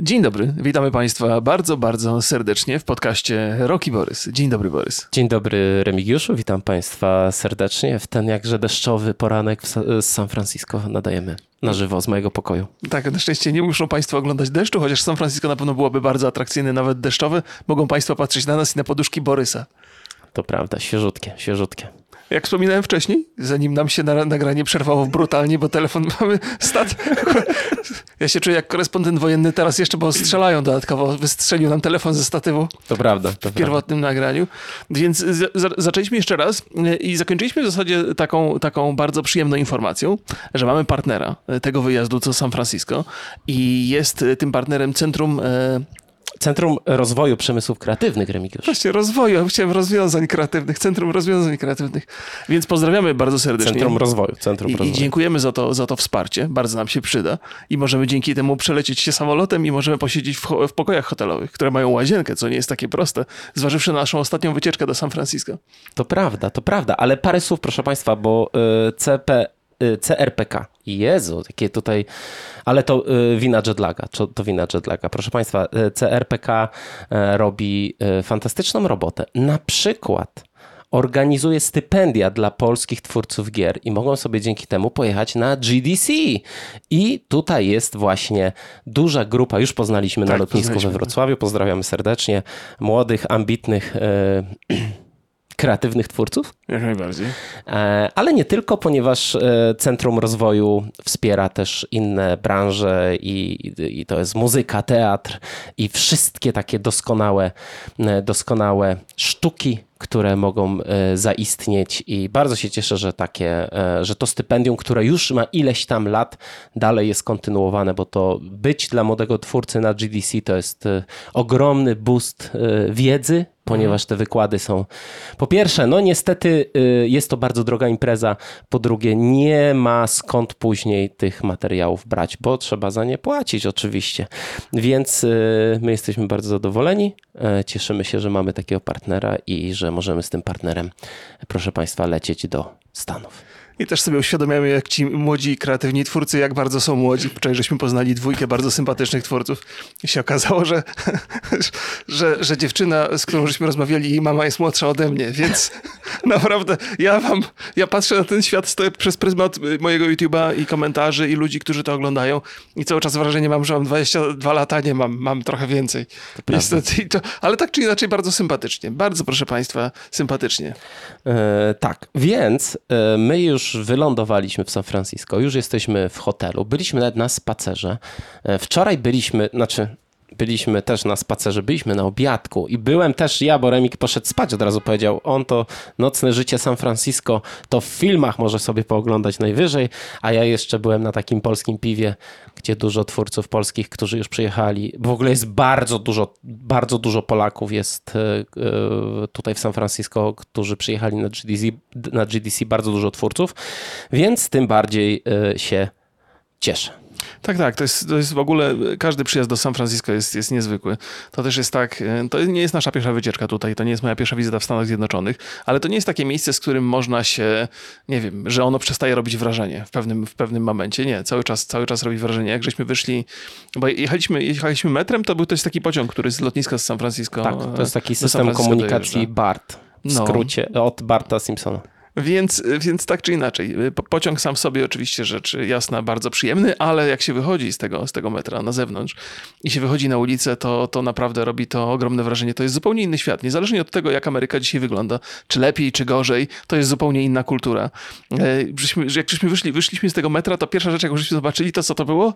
Dzień dobry, witamy Państwa bardzo, bardzo serdecznie w podcaście Roki Borys. Dzień dobry, Borys. Dzień dobry, Remigiuszu, witam Państwa serdecznie. W ten jakże deszczowy poranek z San Francisco nadajemy na żywo z mojego pokoju. Tak, na szczęście nie muszą Państwo oglądać deszczu, chociaż San Francisco na pewno byłoby bardzo atrakcyjne, nawet deszczowy. Mogą Państwo patrzeć na nas i na poduszki Borysa. To prawda, świeżutkie, świeżutkie. Jak wspominałem wcześniej, zanim nam się na, nagranie przerwało brutalnie, bo telefon mamy stat. Ja się czuję jak korespondent wojenny teraz jeszcze, bo strzelają dodatkowo. Wystrzelił nam telefon ze statywu. To prawda. To w pierwotnym prawda. nagraniu. Więc z, zaczęliśmy jeszcze raz i zakończyliśmy w zasadzie taką, taką bardzo przyjemną informacją, że mamy partnera tego wyjazdu, co San Francisco i jest tym partnerem Centrum e, Centrum Rozwoju Przemysłów Kreatywnych, Remigiusz. Właśnie, rozwoju. Chciałem rozwiązań kreatywnych, Centrum Rozwiązań Kreatywnych. Więc pozdrawiamy bardzo serdecznie. Centrum Rozwoju. Centrum I, Rozwoju. I dziękujemy za to, za to wsparcie. Bardzo nam się przyda. I możemy dzięki temu przelecieć się samolotem i możemy posiedzieć w, w pokojach hotelowych, które mają łazienkę, co nie jest takie proste, zważywszy na naszą ostatnią wycieczkę do San Francisco. To prawda, to prawda. Ale parę słów, proszę Państwa, bo y, CP CRPK. Jezu, takie tutaj, ale to y, wina jetlaga, to wina jetlaga. Proszę Państwa, y, CRPK robi fantastyczną robotę. Na przykład organizuje stypendia dla polskich twórców gier i mogą sobie dzięki temu pojechać na GDC. I tutaj jest właśnie duża grupa, już poznaliśmy tak, na lotnisku we Wrocławiu, pozdrawiamy serdecznie, młodych, ambitnych kreatywnych twórców. Jak najbardziej. E, ale nie tylko, ponieważ e, Centrum Rozwoju wspiera też inne branże i, i to jest muzyka, teatr i wszystkie takie doskonałe, e, doskonałe sztuki, które mogą zaistnieć i bardzo się cieszę, że takie, że to stypendium, które już ma ileś tam lat, dalej jest kontynuowane, bo to być dla młodego twórcy na GDC to jest ogromny boost wiedzy, ponieważ te wykłady są. Po pierwsze, no niestety y, jest to bardzo droga impreza. Po drugie, nie ma skąd później tych materiałów brać, bo trzeba za nie płacić oczywiście. Więc y, my jesteśmy bardzo zadowoleni. E, cieszymy się, że mamy takiego partnera i że możemy z tym partnerem, proszę Państwa, lecieć do Stanów. I też sobie uświadamiamy, jak ci młodzi, kreatywni twórcy, jak bardzo są młodzi. Wczoraj żeśmy poznali dwójkę bardzo sympatycznych twórców i się okazało, że, że, że dziewczyna, z którą żeśmy rozmawiali, jej mama jest młodsza ode mnie, więc naprawdę ja wam, ja patrzę na ten świat przez pryzmat mojego YouTube'a i komentarzy i ludzi, którzy to oglądają i cały czas wrażenie mam, że mam 22 lata, nie mam, mam trochę więcej. Niestety, to, ale tak czy inaczej bardzo sympatycznie. Bardzo proszę państwa, sympatycznie. E, tak, więc e, my już już wylądowaliśmy w San Francisco, już jesteśmy w hotelu, byliśmy nawet na spacerze. E, wczoraj byliśmy, znaczy byliśmy też na spacerze, byliśmy na obiadku i byłem też ja, bo Remik poszedł spać, od razu powiedział, on to nocne życie San Francisco to w filmach może sobie pooglądać najwyżej, a ja jeszcze byłem na takim polskim piwie, gdzie dużo twórców polskich, którzy już przyjechali, w ogóle jest bardzo dużo, bardzo dużo Polaków jest e, e, tutaj w San Francisco, którzy przyjechali na GDC, na GDC bardzo dużo twórców, więc tym bardziej e, się cieszę. Tak, tak. To jest, to jest w ogóle, każdy przyjazd do San Francisco jest, jest niezwykły. To też jest tak, e, to nie jest nasza pierwsza wycieczka tutaj, to nie jest moja pierwsza wizyta w Stanach Zjednoczonych, ale to nie jest takie miejsce, z którym można się, nie wiem, że ono przestaje robić wrażenie w pewnym, w pewnym momencie. Nie, cały czas, cały czas robi wrażenie. Jak żeśmy wyszli, bo jechaliśmy, jechaliśmy metrem, to był jest taki pociąg, który z lotniska z San Francisco. Tak, to jest taki system komunikacji BART. W no. skrócie, od Barta Simpsona. Więc, więc tak czy inaczej, pociąg sam w sobie oczywiście rzecz jasna, bardzo przyjemny, ale jak się wychodzi z tego, z tego metra na zewnątrz i się wychodzi na ulicę, to, to naprawdę robi to ogromne wrażenie. To jest zupełnie inny świat. Niezależnie od tego, jak Ameryka dzisiaj wygląda, czy lepiej, czy gorzej, to jest zupełnie inna kultura. E, jak żeśmy wyszli, wyszliśmy z tego metra, to pierwsza rzecz, jaką żeśmy zobaczyli, to co to było?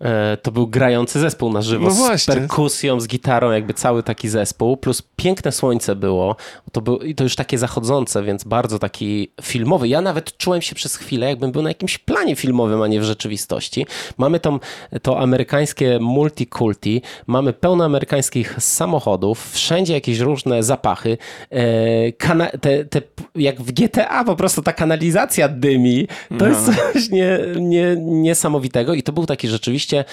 E, to był grający zespół na żywo no z perkusją, z gitarą, jakby cały taki zespół, plus piękne słońce było, to, był, i to już takie zachodzące, więc bardzo taki filmowy. Ja nawet czułem się przez chwilę, jakbym był na jakimś planie filmowym, a nie w rzeczywistości. Mamy tą, to amerykańskie multikulti, mamy pełno amerykańskich samochodów, wszędzie jakieś różne zapachy, e, te, te, jak w GTA po prostu ta kanalizacja dymi, to no. jest coś nie, nie, niesamowitego i to był taki rzeczywiście rzeczywiście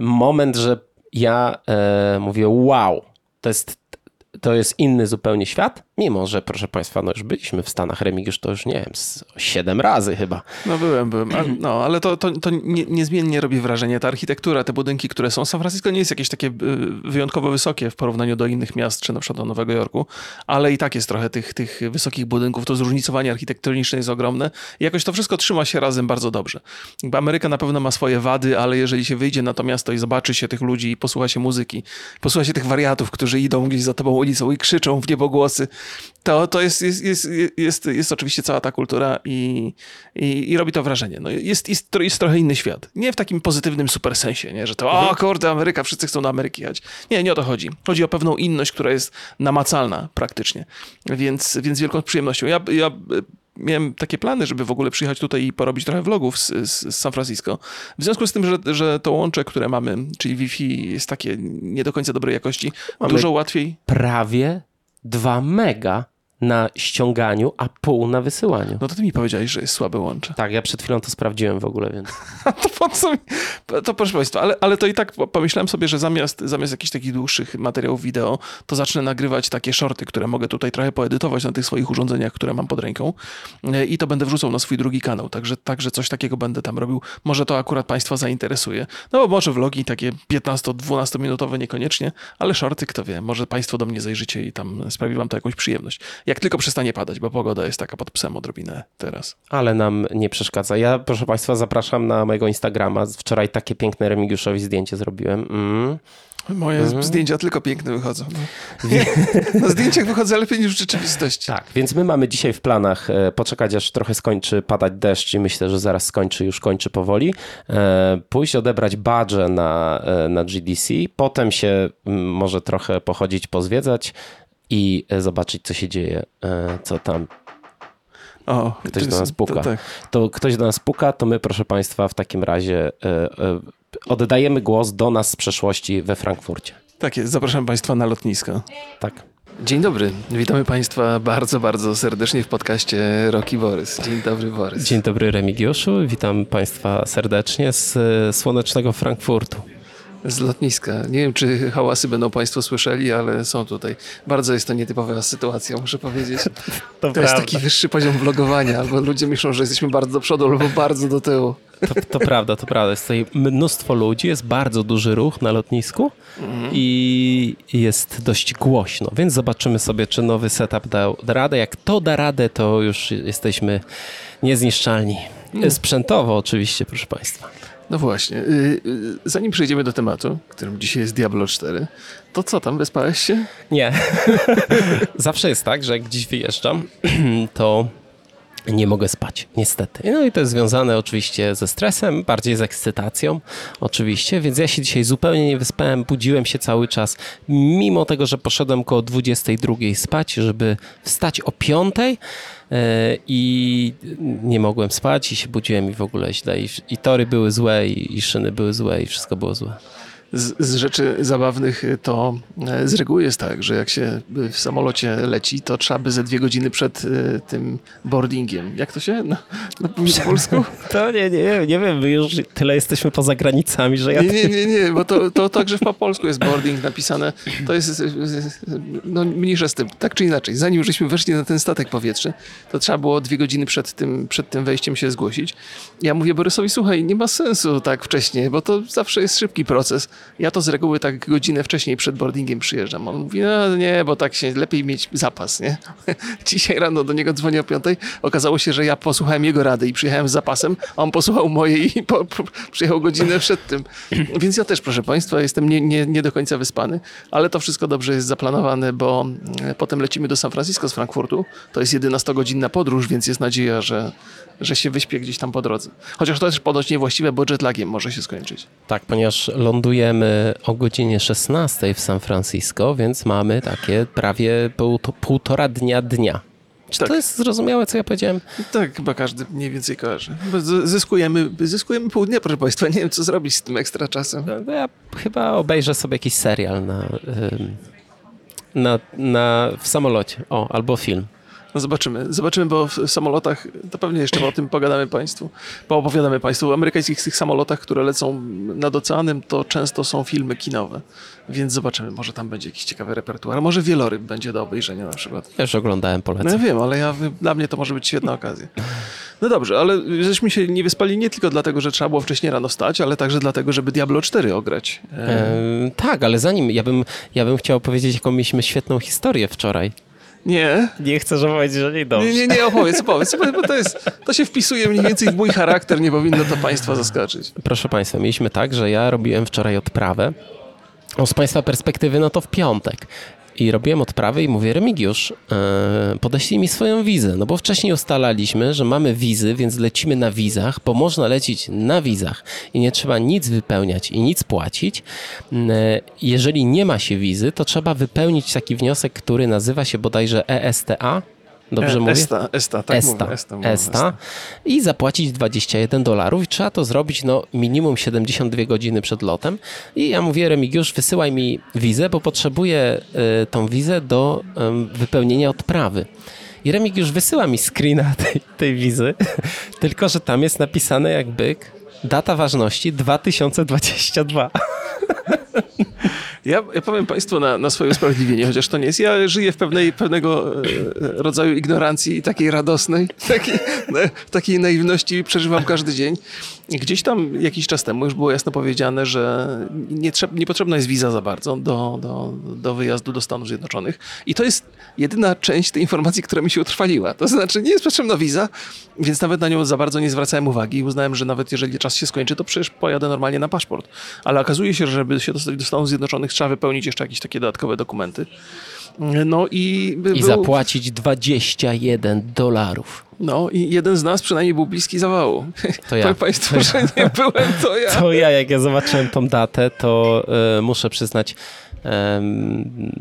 moment, że ja e, mówię, wow, to jest, to jest inny zupełnie świat. Mimo, że proszę Państwa, no już byliśmy w Stanach, Remigiusz to już nie wiem, siedem razy chyba. No byłem, byłem. No, ale to, to, to nie, niezmiennie robi wrażenie. Ta architektura, te budynki, które są. San Francisco nie jest jakieś takie y, wyjątkowo wysokie w porównaniu do innych miast, czy na przykład do Nowego Jorku, ale i tak jest trochę tych, tych wysokich budynków. To zróżnicowanie architektoniczne jest ogromne. I jakoś to wszystko trzyma się razem bardzo dobrze. Jakby Ameryka na pewno ma swoje wady, ale jeżeli się wyjdzie na to miasto i zobaczy się tych ludzi i posłucha się muzyki, posłucha się tych wariatów, którzy idą gdzieś za tobą ulicą i krzyczą w niebogłosy, to, to jest, jest, jest, jest, jest oczywiście cała ta kultura i, i, i robi to wrażenie. No jest, jest, jest trochę inny świat. Nie w takim pozytywnym super sensie, nie? że to o kurde, Ameryka, wszyscy chcą do Ameryki jechać. Nie, nie o to chodzi. Chodzi o pewną inność, która jest namacalna praktycznie. Więc, więc wielką przyjemnością. Ja, ja miałem takie plany, żeby w ogóle przyjechać tutaj i porobić trochę vlogów z, z, z, San Francisco. W związku z tym, że, że to łącze, które mamy, czyli Wi-Fi jest takie nie do końca dobrej jakości, mamy dużo łatwiej. Prawie 2 mega na ściąganiu, a pół na wysyłaniu. No to ty mi powiedziałeś, że jest słabe łącze. Tak, ja przed chwilą to sprawdziłem w ogóle, więc... to po co mi... To proszę Państwa, ale, ale to i tak pomyślałem sobie, że zamiast, zamiast jakichś takich dłuższych materiałów wideo, to zacznę nagrywać takie shorty, które mogę tutaj trochę poedytować na tych swoich urządzeniach, które mam pod ręką e, i to będę wrzucał na swój drugi kanał, także, także coś takiego będę tam robił. Może to akurat Państwa zainteresuje. No bo może vlogi takie 15-12 minutowe niekoniecznie, ale shorty, kto wie, może Państwo do mnie zajrzycie i tam sprawi Wam to jakąś przyjemność. Jak tylko przestanie padać, bo pogoda jest taka pod psem odrobinę teraz. Ale nam nie przeszkadza. Ja, proszę Państwa, zapraszam na mojego Instagrama. Wczoraj takie piękne Remigiuszowi zdjęcie zrobiłem. Mm. Moje mhm. zdjęcia tylko piękne wychodzą. No. Na zdjęciach wychodzę lepiej niż w rzeczywistości. Tak, więc my mamy dzisiaj w planach e, poczekać, aż trochę skończy padać deszcz i myślę, że zaraz skończy, już kończy powoli. E, pójść odebrać badże na, e, na GDC, potem się może trochę pochodzić, pozwiedzać i e, zobaczyć, co się dzieje, e, co tam o, ktoś do nas puka. To, tak. to, ktoś do nas puka, to my, proszę Państwa, w takim razie e, oddajemy głos do nas z przeszłości we Frankfurcie. Tak jest, zapraszam Państwa na lotnisko. Tak. Dzień dobry, witamy Państwa bardzo, bardzo serdecznie w podcaście Roki Borys. Dzień dobry, Borys. Dzień dobry, Remigiuszu. Witam Państwa serdecznie z słonecznego Frankfurtu z lotniska. Nie wiem, czy hałasy będą Państwo słyszeli, ale są tutaj. Bardzo jest to nietypowa sytuacja, muszę powiedzieć. To, to jest taki wyższy poziom vlogowania, albo ludzie myślą, że jesteśmy bardzo do przodu, albo bardzo do tyłu. To, to prawda, to prawda. Jest tutaj mnóstwo ludzi, jest bardzo duży ruch na lotnisku mhm. i jest dość głośno, więc zobaczymy sobie, czy nowy setup da, da radę. Jak to da radę, to już jesteśmy niezniszczalni. Mhm. Sprzętowo oczywiście, proszę Państwa. No właśnie. Y, y, zanim przejdziemy do tematu, którym dzisiaj jest Diablo 4, to co tam, wyspałeś się? Nie. Zawsze jest tak, że jak gdzieś wyjeżdżam, to nie mogę spać, niestety. No i to jest związane oczywiście ze stresem, bardziej z ekscytacją, oczywiście, więc ja się dzisiaj zupełnie nie wyspałem, budziłem się cały czas, mimo tego, że poszedłem koło 22 spać, żeby wstać o 5 e, i nie mogłem spać i się budziłem i w ogóle źle i, i tory były złe i, i szyny były złe i wszystko było złe z, z, rzeczy zabawnych to e, z reguły jest tak, że jak się w samolocie leci, to trzeba by ze dwie godziny przed e, tym boardingiem. Jak to się no, no, po polsku? To nie, nie, nie wiem, my już tyle jesteśmy poza granicami, że ja... Nie, nie, nie, nie bo to, to także po polsku jest boarding napisane. To jest, no mniejsza z tym, tak czy inaczej. Zanim żeśmy weszli na ten statek powietrzny, to trzeba było dwie godziny przed tym, przed tym wejściem się zgłosić. Ja mówię Borysowi, słuchaj, nie ma sensu tak wcześnie, bo to zawsze jest szybki proces. Ja to z reguły tak godzinę wcześniej przed boardingiem przyjeżdżam. On mówi, no nie, bo tak się lepiej mieć zapas, nie? Dzisiaj rano do niego dzwonię o piątej. Okazało się, że ja posłuchałem jego rady i przyjechałem z zapasem, a on posłuchał mojej i po, po, przyjechał godzinę przed tym. Więc ja też, proszę Państwa, jestem nie, nie, nie do końca wyspany, ale to wszystko dobrze jest zaplanowane, bo e, potem lecimy do San Francisco z Frankfurtu. To jest 11-godzinna podróż, więc jest nadzieja, że, że się wyśpię gdzieś tam po drodze. Chociaż to też ponoć niewłaściwe, bo jetlagiem może się skończyć. Tak, ponieważ lądujemy o godzinie 16 w San Francisco, więc mamy takie prawie pół, półtora dnia dnia. Czy tak. to jest zrozumiałe, co ja powiedziałem? Tak, chyba każdy mniej więcej kojarzy. Zyskujemy, zyskujemy pół dnia, proszę Państwa. Nie wiem, co zrobić z tym ekstra czasem. No, ja chyba obejrzę sobie jakiś serial na, na, na, w samolocie. O, albo film. No zobaczymy. Zobaczymy, bo w samolotach, to pewnie jeszcze o tym pogadamy Państwu, poopowiadamy Państwu. W amerykańskich tych samolotach, które lecą nad oceanem, to często są filmy kinowe. Więc zobaczymy, może tam będzie jakiś ciekawy repertuar. Może wieloryb będzie do obejrzenia na przykład. Ja już oglądałem, No polecam. ja wiem, ale ja, dla mnie to może być świetna okazja. No dobrze, ale żeśmy się nie wyspali nie tylko dlatego, że trzeba było wcześniej rano wstać, ale także dlatego, żeby Diablo 4 ograć. E, E, tak, ale zanim, ja bym, ja bym chciał powiedzieć, jaką mieliśmy świetną historię wczoraj. Nie, Nie chcę, żeby powiedzieć, że nie dobrze. nie, nie, nie, opowiedz, opowiedz, bo to, jest, to się wpisuje mniej więcej w mój charakter, nie powinno to Państwa zaskoczyć. Proszę Państwa, mieliśmy tak, że ja robiłem wczoraj odprawę. O, z Państwa perspektywy, no to w piątek. I robiłem odprawę i mówię, Remigiusz, yy, podeślij mi swoją wizę. No bo wcześniej ustalaliśmy, że mamy wizy, więc lecimy na wizach, bo można lecieć na wizach i nie trzeba nic wypełniać i nic płacić. Yy, jeżeli nie ma się wizy, to trzeba wypełnić taki wniosek, który nazywa się bodajże ESTA. Dobrze E, mówię? Esta, Esta, tak Esta, mówię. Esta, Esta i zapłacić 21 dolarów i trzeba to zrobić no minimum 72 godziny przed lotem i ja mówię Remigiusz wysyłaj mi wizę, bo potrzebuję y, tą wizę do y, wypełnienia odprawy. I Remigiusz wysyła mi screena tej, tej wizy, tylko że tam jest napisane jak byk data ważności 2022. Ja, ja powiem Państwu na, na swoje usprawiedliwienie, chociaż to nie jest. Ja żyję w pewnej, pewnego e, rodzaju ignorancji takiej radosnej, takiej, no, takiej naiwności przeżywam każdy dzień. Gdzieś tam jakiś czas temu już było jasno powiedziane, że nie, trzeba, nie potrzebna jest wiza za bardzo do, do, do wyjazdu do Stanów Zjednoczonych. I to jest jedyna część tej informacji, która mi się utrwaliła. To znaczy nie jest potrzebna wiza, więc nawet na nią za bardzo nie zwracałem uwagi i uznałem, że nawet jeżeli czas się skończy, to przecież pojadę normalnie na paszport. Ale okazuje się, że żeby się dostać do Stanów Zjednoczonych, trzeba wypełnić jeszcze jakieś takie dodatkowe dokumenty. No i, I był, zapłacić 21 dolarów. No i jeden z nas przynajmniej był bliski zawału. To ja. Powiem Państwu, że nie byłem to ja. To ja, jak ja zobaczyłem tą datę, to e, muszę przyznać, em,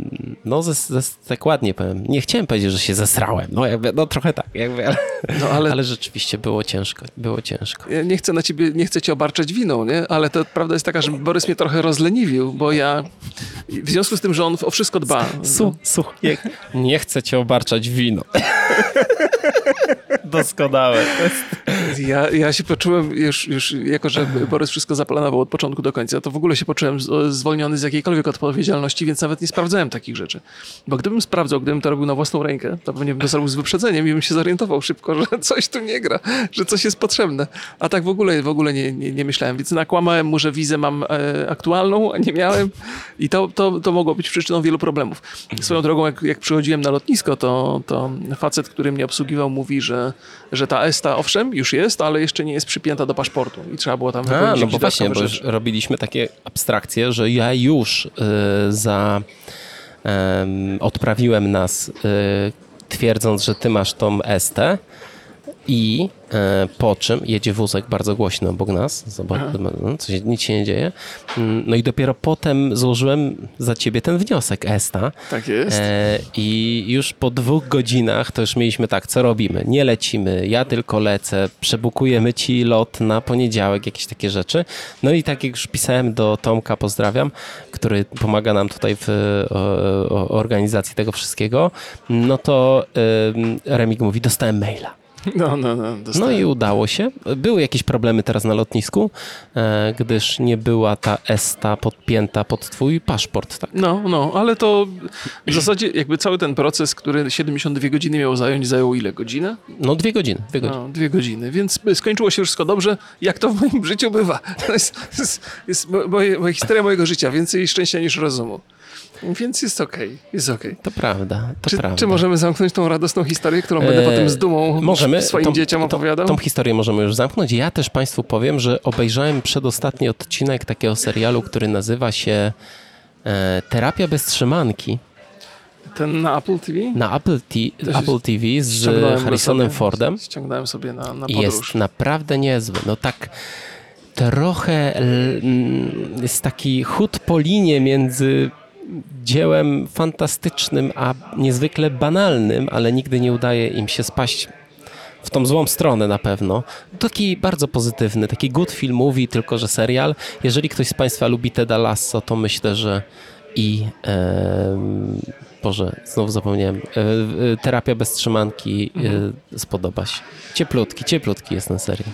no ze, ze, tak ładnie powiem, nie chciałem powiedzieć, że się zesrałem, no jakby, no trochę tak, jakby, ale, No ale ale rzeczywiście było ciężko, było ciężko. ja nie chcę na ciebie, nie chcę cię obarczać winą, nie? Ale to prawda jest taka, że Borys mnie trochę rozleniwił, bo ja w związku z tym, że on o wszystko dba. Su, su, nie, nie chcę cię obarczać wino. Doskonałe. Ja, ja się poczułem już, już, jako że Borys wszystko zaplanował od początku do końca, to w ogóle się poczułem zwolniony z jakiejkolwiek odpowiedzialności, więc nawet nie sprawdzałem takich rzeczy. Bo gdybym sprawdzał, gdybym to robił na własną rękę, to pewnie bym to zrobił z wyprzedzeniem i bym się zorientował szybko, że coś tu nie gra, że coś jest potrzebne. A tak w ogóle, w ogóle nie, nie, nie myślałem, więc nakłamałem mu, że wizę mam e, aktualną, a nie miałem i to, to, to mogło być przyczyną wielu problemów. Swoją drogą, jak, jak przychodziłem na lotnisko, to, to facet, który mnie obsługiwał, mówi, że, że ta ESTA, owszem, już jest, ale jeszcze nie jest przypięta do paszportu i trzeba było tam A, wypełnić no jakieś bo właśnie, bo robiliśmy takie abstrakcje, że ja już y, za em, odprawiłem nas y, twierdząc, że ty masz tą estę i e, po czym jedzie wózek bardzo głośno obok nas, zobacz, no, coś, nic się nie dzieje. Mm, No i dopiero potem złożyłem za ciebie ten wniosek ESTA. Tak jest. E, I już po dwóch godzinach to już mieliśmy tak, co robimy? Nie lecimy, ja tylko lecę, przebukujemy ci lot na poniedziałek, jakieś takie rzeczy. No i tak jak już pisałem do Tomka, pozdrawiam, który pomaga nam tutaj w o, o, organizacji tego wszystkiego, no to ym, Remik mówi, dostałem maila. No, no, no. No i udało się. Były jakieś problemy teraz na lotnisku, e, gdyż nie była ta ESTA podpięta pod twój paszport, tak? No, no, ale to w zasadzie jakby cały ten proces, który 72 godziny miał zająć, zajął ile? Godzinę? No dwie godziny, dwie godziny. No, dwie godziny, więc skończyło się wszystko dobrze, jak to w moim życiu bywa. To jest, jest, jest mo- moje, moja historia mojego życia, więcej szczęścia niż rozumu. Więc jest okej, jest okej. To prawda, to Czy, prawda. czy możemy zamknąć tą radosną historię, którą będę Eee, potem z dumą możemy, swoim tą, dzieciom tą- opowiadał? Tą historię możemy już zamknąć. Ja też Państwu powiem, że obejrzałem przedostatni odcinek takiego serialu, który nazywa się e, Terapia bez trzymanki Ten na Apple TV? na Apple, Apple TV z Harrisonem sobie, Fordem. Ściągnąłem sobie na, na podróż. jest naprawdę niezły. No tak trochę jest taki chód po linie między dziełem fantastycznym, a niezwykle banalnym, ale nigdy nie udaje im się spaść w tą złą stronę na pewno. Taki bardzo pozytywny, taki good film movie, tylko że serial. Jeżeli ktoś z Państwa lubi Teda Lasso, to myślę, że i em, Boże, znowu zapomniałem. E, e, terapia bez trzymanki e, spodoba się. Cieplutki, cieplutki jest ten serial.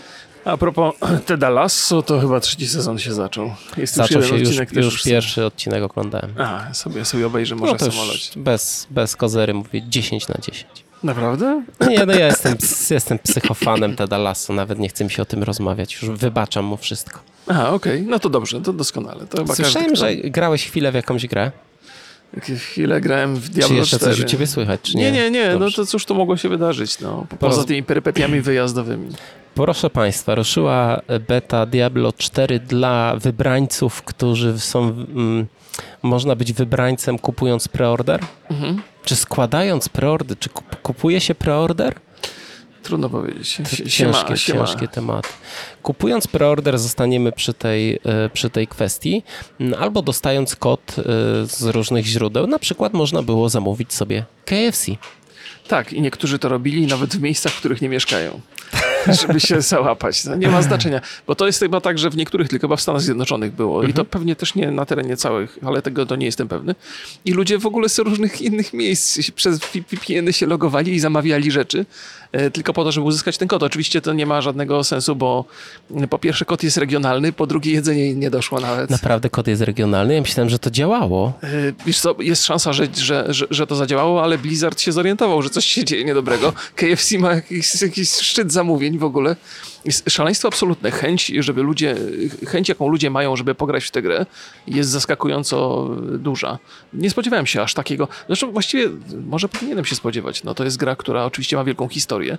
A propos Teda Lasso, to chyba trzeci sezon się zaczął. Jest Zaczął już się już, odcinek, też już pierwszy odcinek oglądałem. A, sobie, sobie obejrzę może No w już samolocie. bez, bez kozery mówię 10 na 10. Naprawdę? Nie, no ja jestem, jestem psychofanem Teda Lasso, nawet nie chcę mi się o tym rozmawiać, już wybaczam mu wszystko. Aha, okej, no to dobrze, to doskonale. To Słyszałem, każdy, że grałeś chwilę w jakąś grę. Chwilę grałem w Czy Diablo jeszcze 4. coś u ciebie słychać, czy nie? Nie, nie, nie, no Dobrze. to cóż to mogło się wydarzyć, no. Po- Poza Poroz- tymi perypetiami wyjazdowymi. Proszę Państwa, ruszyła beta Diablo 4 dla wybrańców, którzy są, mm, można być wybrańcem kupując preorder? Mhm. Czy składając preorder, czy kup, kupuje się preorder? Trudno powiedzieć. Ciężkie, Siema, siema. ciężkie tematy. Kupując preorder zostaniemy przy tej, e, przy tej kwestii, albo dostając kod e, z różnych źródeł. Na przykład można było zamówić sobie KFC. Tak, i niektórzy to robili nawet w miejscach, w których nie mieszkają. Żeby się załapać. No, nie ma znaczenia, bo to jest chyba tak, że w niektórych, tylko chyba w Stanach Zjednoczonych było i to pewnie też nie na terenie całych, ale tego to nie jestem pewny. I ludzie w ogóle z różnych innych miejsc przez VPN-y się logowali i zamawiali rzeczy e, tylko po to, żeby uzyskać ten kod. Oczywiście to nie ma żadnego sensu, bo mm, po pierwsze kod jest regionalny, po drugie jedzenie nie doszło nawet. Naprawdę kod jest regionalny? Ja myślałem, że to działało. E, Wiesz co, jest szansa, że, że, że, że to zadziałało, ale Blizzard się zorientował, że coś się dzieje niedobrego. KFC ma jakiś, jakiś szczyt zamówień w ogóle. Jest szaleństwo absolutne. Chęć, żeby ludzie, chęć, jaką ludzie mają, żeby pograć w tę grę, jest zaskakująco duża. Nie spodziewałem się aż takiego. Zresztą właściwie może powinienem się spodziewać. No to jest gra, która oczywiście ma wielką historię,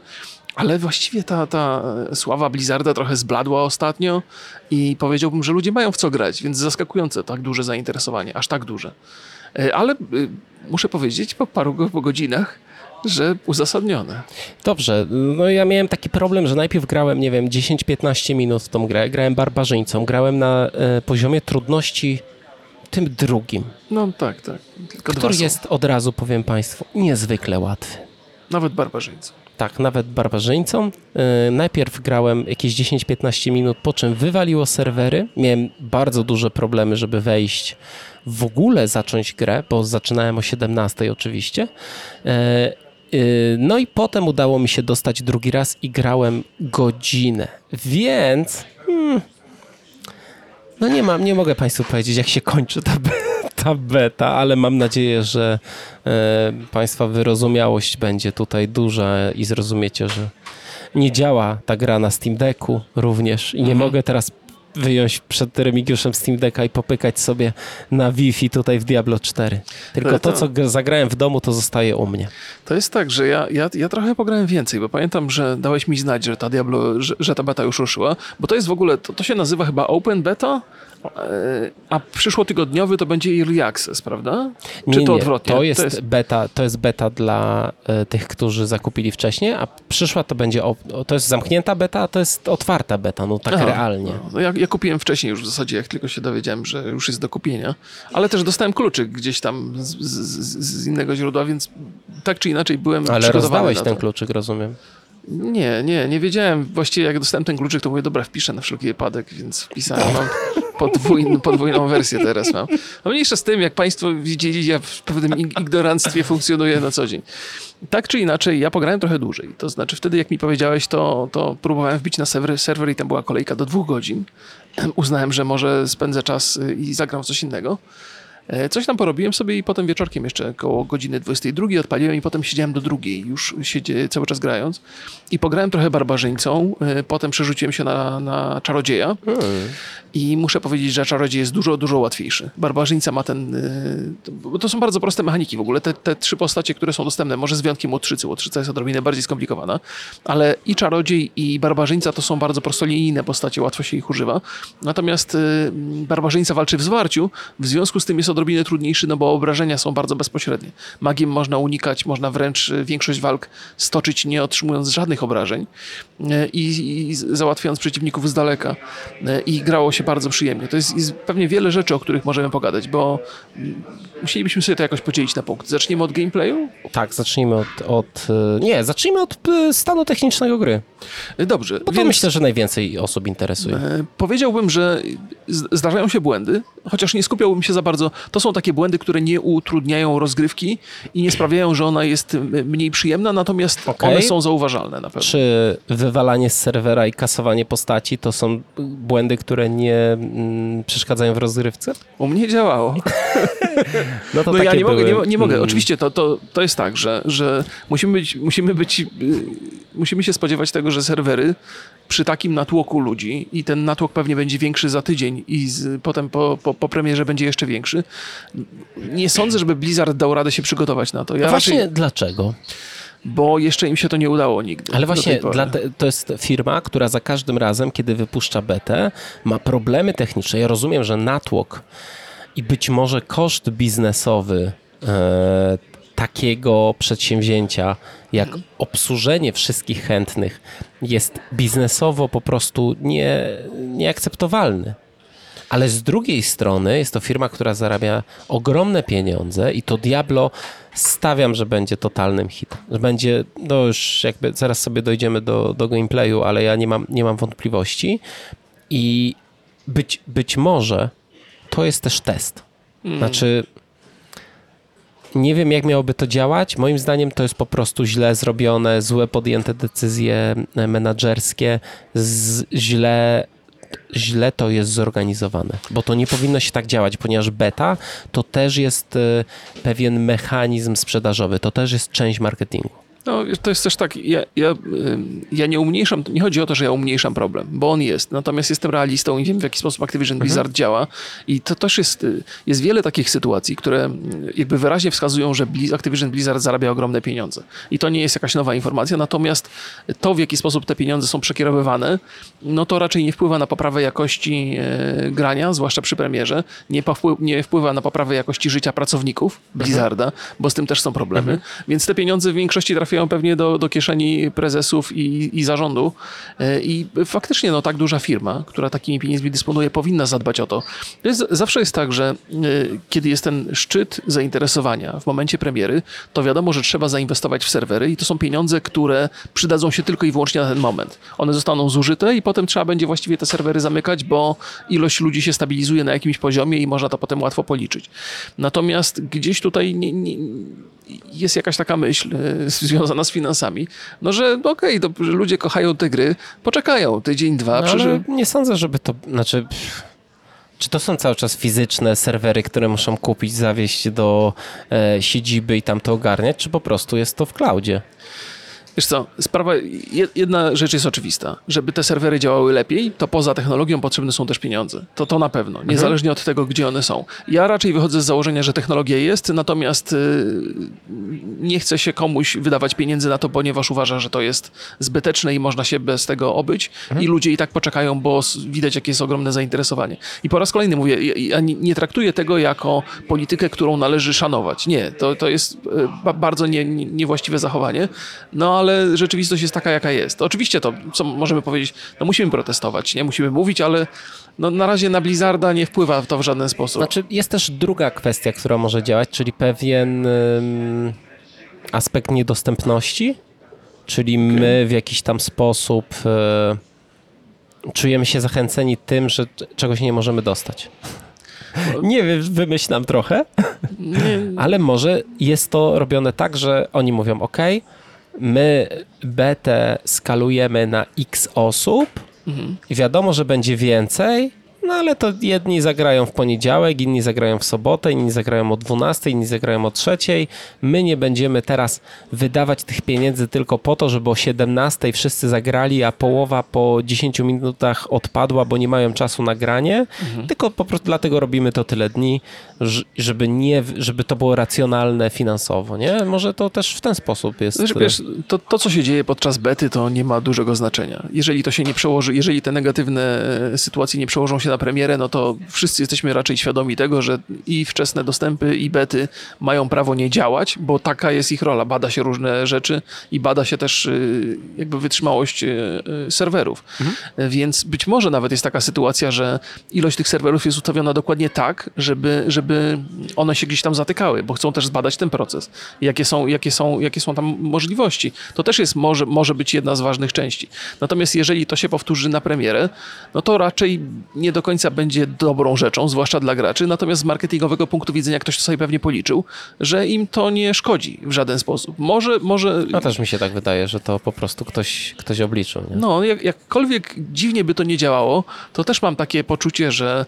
ale właściwie ta, ta sława Blizzarda trochę zbladła ostatnio i powiedziałbym, że ludzie mają w co grać, więc zaskakujące tak duże zainteresowanie, aż tak duże. E, Ale y, muszę powiedzieć po paru godzinach, że uzasadnione. Dobrze, no ja miałem taki problem, że najpierw grałem, nie wiem, 10-15 minut w tą grę, grałem barbarzyńcą, grałem na e, poziomie trudności tym drugim, No tak, tak. Tylko który jest od razu, powiem Państwu, niezwykle łatwy. Nawet barbarzyńcy. Tak, nawet barbarzyńcą. E, najpierw grałem jakieś 10-15 minut, po czym wywaliło serwery. Miałem bardzo duże problemy, żeby wejść, w ogóle zacząć grę, bo zaczynałem o 17 oczywiście. E, no i potem udało mi się dostać drugi raz i grałem godzinę. Więc hmm, no nie mam, nie mogę Państwu powiedzieć, jak się kończy ta, be- ta beta, ale mam nadzieję, że e, Państwa wyrozumiałość będzie tutaj duża i zrozumiecie, że nie działa ta gra na Steam Decku również i nie mogę teraz wyjąć przed Remigiuszem Steam Decka i popykać sobie na Wi-Fi tutaj w Diablo 4. Tylko to, co zagrałem w domu, to zostaje u mnie. To jest tak, że ja, ja, ja trochę pograłem więcej, bo pamiętam, że dałeś mi znać, że ta Diablo, że, że ta beta już ruszyła, bo to jest w ogóle, to, to się nazywa chyba Open Beta, a przyszłotygodniowy to będzie Early Access, prawda? Czy Nie, to nie, odwrotnie? To jest, beta, to jest beta dla e, tych, którzy zakupili wcześniej, a przyszła to będzie, o, to jest zamknięta beta, a to jest otwarta beta, no tak Aha, realnie. No, no ja, ja kupiłem wcześniej już w zasadzie, jak tylko się dowiedziałem, że już jest do kupienia, ale też dostałem kluczyk gdzieś tam z, z, z innego źródła, więc tak czy inaczej byłem Ale przygotowany rozdałeś na ten to. kluczyk, rozumiem. Nie, nie, nie wiedziałem. Właściwie jak dostałem ten kluczyk, to mówię, dobra, wpiszę na wszelki wypadek, więc wpisałem. Mam podwójn, podwójną wersję teraz mam. No mniejsza z tym, jak państwo widzieli, ja w pewnym ig- ignoranstwie funkcjonuję na co dzień. Tak czy inaczej, ja pograłem trochę dłużej. To znaczy wtedy, jak mi powiedziałeś, to, to próbowałem wbić na serwer, serwer i tam była kolejka do dwóch godzin. Uznałem, że może spędzę czas y, i zagram w coś innego. E, Coś tam porobiłem sobie i potem wieczorkiem jeszcze koło godziny 22 odpaliłem i potem siedziałem do drugiej, już siedzie, cały czas grając. I pograłem trochę barbarzyńcą, e, potem przerzuciłem się na, na czarodzieja i muszę powiedzieć, że czarodziej jest dużo, dużo łatwiejszy. Barbarzyńca ma ten... e, to- są bardzo proste mechaniki w ogóle. Te, te trzy postacie, które są dostępne, może z wyjątkiem Łotrzycy. Łotrzyca jest odrobinę bardziej skomplikowana, ale i czarodziej i barbarzyńca to są bardzo prostolinijne postacie, łatwo się ich używa. Natomiast barbarzyńca walczy w zwarciu, w związku z tym jest odrobinę trudniejszy, no bo obrażenia są bardzo bezpośrednie. Magiem można unikać, można wręcz e, większość walk stoczyć nie otrzymując żadnych obrażeń e, i, i załatwiając przeciwników z daleka. E, I grało się bardzo przyjemnie. To jest, jest pewnie wiele rzeczy, o których możemy pogadać, bo mm, musielibyśmy sobie to jakoś podzielić na punkt. Zaczniemy od gameplayu? Tak, zacznijmy od, od... e, Nie, zacznijmy od stanu technicznego gry. E, Dobrze, Bo to myślę, że najwięcej osób interesuje. E, Powiedziałbym, że zdarzają się błędy, chociaż nie skupiałbym się za bardzo. To są takie błędy, które nie utrudniają rozgrywki i nie sprawiają, że ona jest mniej przyjemna, natomiast Okej. one są zauważalne na pewno. Czy wywalanie z serwera i kasowanie postaci to są błędy, które nie mm, przeszkadzają w rozgrywce? U mnie działało. No to No ja nie mogę, były, nie, mo- nie mogę. mm, Oczywiście to, to, to jest tak, że, że musimy być, musimy być, yy, musimy się spodziewać tego, że serwery przy takim natłoku ludzi i ten natłok pewnie będzie większy za tydzień i z, potem po, po, po premierze będzie jeszcze większy. Nie sądzę, żeby Blizzard dał radę się przygotować na to. Ja właśnie raczej, dlaczego? bo jeszcze im się to nie udało nigdy. Ale właśnie te, to jest firma, która za każdym razem, kiedy wypuszcza betę, ma problemy techniczne. Ja rozumiem, że natłok i być może koszt biznesowy e, takiego przedsięwzięcia, jak obsłużenie wszystkich chętnych, jest biznesowo po prostu nie, nieakceptowalny. Ale z drugiej strony jest to firma, która zarabia ogromne pieniądze i to Diablo stawiam, że będzie totalnym hitem. Że będzie, no już jakby zaraz sobie dojdziemy do, do gameplayu, ale ja nie mam, nie mam wątpliwości. I być, być może to jest też test. Znaczy, nie wiem, jak miałoby to działać. Moim zdaniem to jest po prostu źle zrobione, złe podjęte decyzje e, menadżerskie, z, źle, źle to jest zorganizowane. Bo to nie powinno się tak działać, ponieważ beta to też jest e, pewien mechanizm sprzedażowy, to też jest część marketingu. No, to jest też tak, ja, ja, ja nie umniejszam, nie chodzi o to, że ja umniejszam problem, bo on jest, natomiast jestem realistą i wiem, w jaki sposób Activision Blizzard działa i to też jest, y, jest wiele takich sytuacji, które y, jakby wyraźnie wskazują, że Activision Blizzard zarabia ogromne pieniądze. I to nie jest jakaś nowa informacja, natomiast to, w jaki sposób te pieniądze są przekierowywane, no to raczej nie wpływa na poprawę jakości e, grania, zwłaszcza przy premierze, nie, nie wpływa na poprawę jakości życia pracowników Blizzarda, bo z tym też są problemy, więc te pieniądze w większości trafiają pewnie do, do kieszeni prezesów i, i zarządu E, i faktycznie no, tak duża firma, która takimi pieniędzmi dysponuje, powinna zadbać o to. zawsze jest tak, że e, kiedy jest ten szczyt zainteresowania w momencie premiery, to wiadomo, że trzeba zainwestować w serwery i to są pieniądze, które przydadzą się tylko i wyłącznie na ten moment. One zostaną zużyte i potem trzeba będzie właściwie te serwery zamykać, bo ilość ludzi się stabilizuje na jakimś poziomie i można to potem łatwo policzyć. Natomiast gdzieś tutaj nie, nie, jest jakaś taka myśl e, związana z finansami, no że okej, to że ludzie kochają te gry, poczekają tydzień, dwa, No, przecież ale nie sądzę, żeby to, znaczy... Czy to są cały czas fizyczne serwery, które muszą kupić, zawieźć do e, siedziby i tam to ogarniać, czy po prostu jest to w cloudzie? Wiesz co, sprawa, je- jedna rzecz jest oczywista. Żeby te serwery działały lepiej, to poza technologią potrzebne są też pieniądze. To to na pewno, niezależnie od tego, gdzie one są. Ja raczej wychodzę z założenia, że technologia jest, natomiast y, nie chce się komuś wydawać pieniędzy na to, ponieważ uważa, że to jest zbyteczne i można się bez tego obyć i ludzie i tak poczekają, bo widać, jakie jest ogromne zainteresowanie. I po raz kolejny mówię, ja- nie, traktuję tego jako politykę, którą należy szanować. Nie, to, to jest y, ba- bardzo nie, niewłaściwe zachowanie, no ale rzeczywistość jest taka, jaka jest. Oczywiście to, co możemy powiedzieć, no musimy protestować, nie musimy mówić, ale no, na razie na Blizzarda nie wpływa to w żaden sposób. Znaczy, jest też druga kwestia, która może działać, czyli pewien ym, aspekt niedostępności, czyli my w jakiś tam sposób y, czujemy się zachęceni tym, że czegoś nie możemy dostać. Nie wiem, wymyślam trochę, ale może jest to robione tak, że oni mówią, ok, my betę skalujemy na x osób. I wiadomo, że będzie więcej, no ale to jedni zagrają w poniedziałek, inni zagrają w sobotę, inni zagrają o 12, inni zagrają o 3. My nie będziemy teraz wydawać tych pieniędzy tylko po to, żeby o 17 wszyscy zagrali, a połowa po 10 minutach odpadła, bo nie mają czasu na granie, tylko po prostu dlatego robimy to tyle dni, żeby, nie, żeby to było racjonalne finansowo, nie? Może to też w ten sposób jest. Znaczy, wiesz, to, to, co się dzieje podczas bety, to nie ma dużego znaczenia. Jeżeli to się nie przełoży, jeżeli te negatywne e, sytuacje nie przełożą się na premierę, no to wszyscy jesteśmy raczej świadomi tego, że i wczesne dostępy, i bety mają prawo nie działać, bo taka jest ich rola. Bada się różne rzeczy i bada się też y, jakby wytrzymałość y, y, serwerów. E, Więc być może nawet jest taka sytuacja, że ilość tych serwerów jest ustawiona dokładnie tak, żeby, żeby one się gdzieś tam zatykały, bo chcą też zbadać ten proces. Jakie są, jakie są, jakie są tam możliwości. To też jest, może, może być jedna z ważnych części. Natomiast jeżeli to się powtórzy na premierę, no to raczej nie do do końca będzie dobrą rzeczą, zwłaszcza dla graczy, natomiast z marketingowego punktu widzenia ktoś to sobie pewnie policzył, że im to nie szkodzi w żaden sposób. Może, może No też mi się tak wydaje, że to po prostu ktoś, ktoś obliczył. Nie? no, jak, jakkolwiek dziwnie by to nie działało, to też mam takie poczucie, że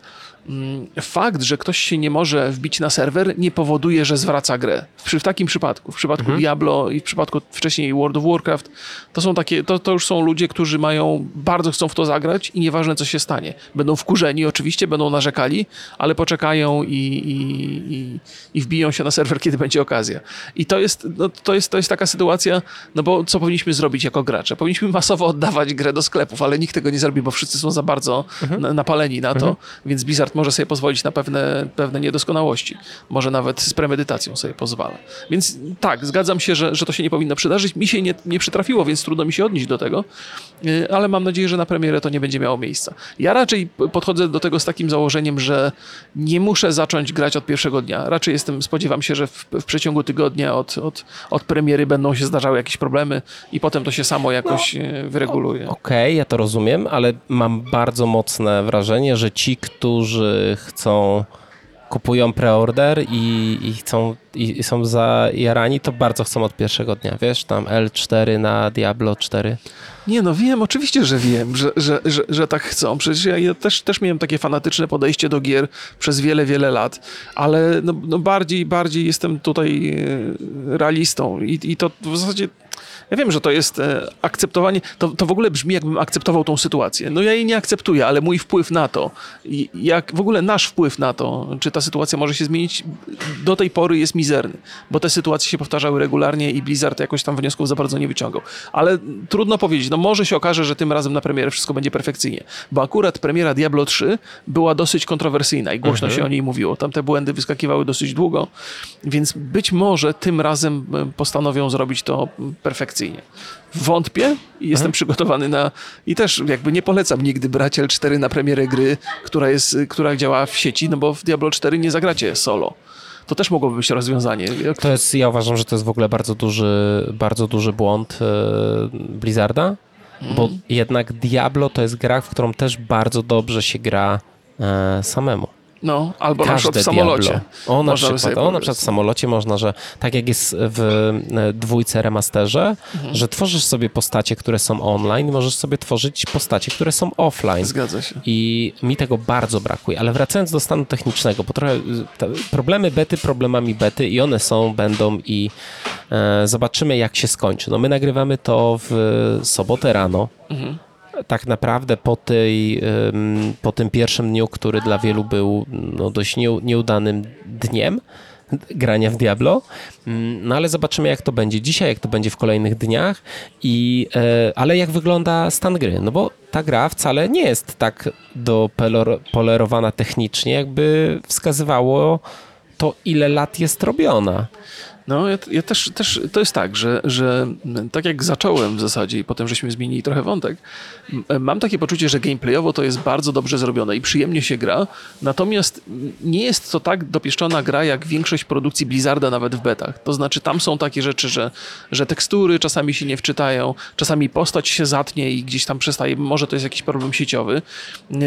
fakt, że ktoś się nie może wbić na serwer, nie powoduje, że zwraca grę. W, w takim przypadku, w przypadku Diablo i w przypadku wcześniej World of Warcraft, to są takie, to, to już są ludzie, którzy mają, bardzo chcą w to zagrać i nieważne co się stanie. Będą wkurzeni oczywiście, będą narzekali, ale poczekają i, i, i, i wbiją się na serwer, kiedy będzie okazja. I to jest, no, to jest, to jest taka sytuacja, no bo co powinniśmy zrobić jako gracze? Powinniśmy masowo oddawać grę do sklepów, ale nikt tego nie zrobi, bo wszyscy są za bardzo na, napaleni na to, więc Blizzard może sobie pozwolić na pewne, pewne niedoskonałości. Może nawet z premedytacją sobie pozwala. Więc tak, zgadzam się, że, że to się nie powinno przydarzyć. Mi się nie, nie przytrafiło, więc trudno mi się odnieść do tego, Yy, ale mam nadzieję, że na premierę to nie będzie miało miejsca. Ja raczej podchodzę do tego z takim założeniem, że nie muszę zacząć grać od pierwszego dnia. Raczej jestem, spodziewam się, że w, w przeciągu tygodnia od, od, od premiery będą się zdarzały jakieś problemy i potem to się samo jakoś yy, wyreguluje. Okej, ja to rozumiem, ale mam bardzo mocne wrażenie, że ci, którzy chcą, kupują preorder i, i chcą i i są zajarani, to bardzo chcą od pierwszego dnia. Wiesz, tam L4 na Diablo 4. Nie, no wiem, oczywiście, że wiem, że, że, że, że tak chcą. Przecież ja, ja też, też miałem takie fanatyczne podejście do gier przez wiele, wiele lat, ale no, no bardziej, bardziej jestem tutaj e, realistą i, i to w zasadzie ja wiem, że to jest e, akceptowanie, to, to w ogóle brzmi jakbym akceptował tą sytuację. No ja jej nie akceptuję, ale mój wpływ na to, jak w ogóle nasz wpływ na to, czy ta sytuacja może się zmienić, do tej pory jest mizerny, bo te sytuacje się powtarzały regularnie i Blizzard jakoś tam wniosków za bardzo nie wyciągał. Ale trudno powiedzieć, no może się okaże, że tym razem na premierę wszystko będzie perfekcyjnie, bo akurat premiera Diablo 3 była dosyć kontrowersyjna i głośno się o niej mówiło. Tam te błędy wyskakiwały dosyć długo, więc być może tym razem e, postanowią zrobić to perfekcyjnie. Wątpię i jestem przygotowany na... I też jakby nie polecam nigdy brać L4 na premierę gry, która, jest, która działa w sieci, no bo w Diablo 4 nie zagracie solo. To też mogłoby być rozwiązanie. To jest, ja uważam, że to jest w ogóle bardzo duży, bardzo duży błąd e, Blizzarda, bo jednak Diablo to jest gra, w którą też bardzo dobrze się gra e, samemu. No, albo na przykład w Każde samolocie. Diablo. O, na Można przykład, o, na przykład w samolocie można, że tak jak jest w e, dwójce remasterze, Mhm. że tworzysz sobie postacie, które są online, możesz sobie tworzyć postacie, które są offline. Zgadza się. I mi tego bardzo brakuje, ale wracając do stanu technicznego, bo trochę y, te problemy bety problemami bety i one są, będą i e, zobaczymy jak się skończy. No my nagrywamy to w sobotę rano. Tak naprawdę po, tej, po tym pierwszym dniu, który dla wielu był no, dość nie, nieudanym dniem grania w Diablo, Mm, no ale zobaczymy jak to będzie dzisiaj, jak to będzie w kolejnych dniach i, e, ale jak wygląda stan gry, no bo ta gra wcale nie jest tak dopolerowana technicznie, jakby wskazywało to ile lat jest robiona. No, ja, ja też, też, to jest tak, że, że tak jak zacząłem w zasadzie i potem żeśmy zmienili trochę wątek, mam takie poczucie, że gameplayowo to jest bardzo dobrze zrobione i przyjemnie się gra, natomiast nie jest to tak dopieszczona gra jak większość produkcji Blizzarda nawet w betach. To znaczy tam są takie rzeczy, że, że tekstury czasami się nie wczytają, czasami postać się zatnie i gdzieś tam przestaje, może to jest jakiś problem sieciowy,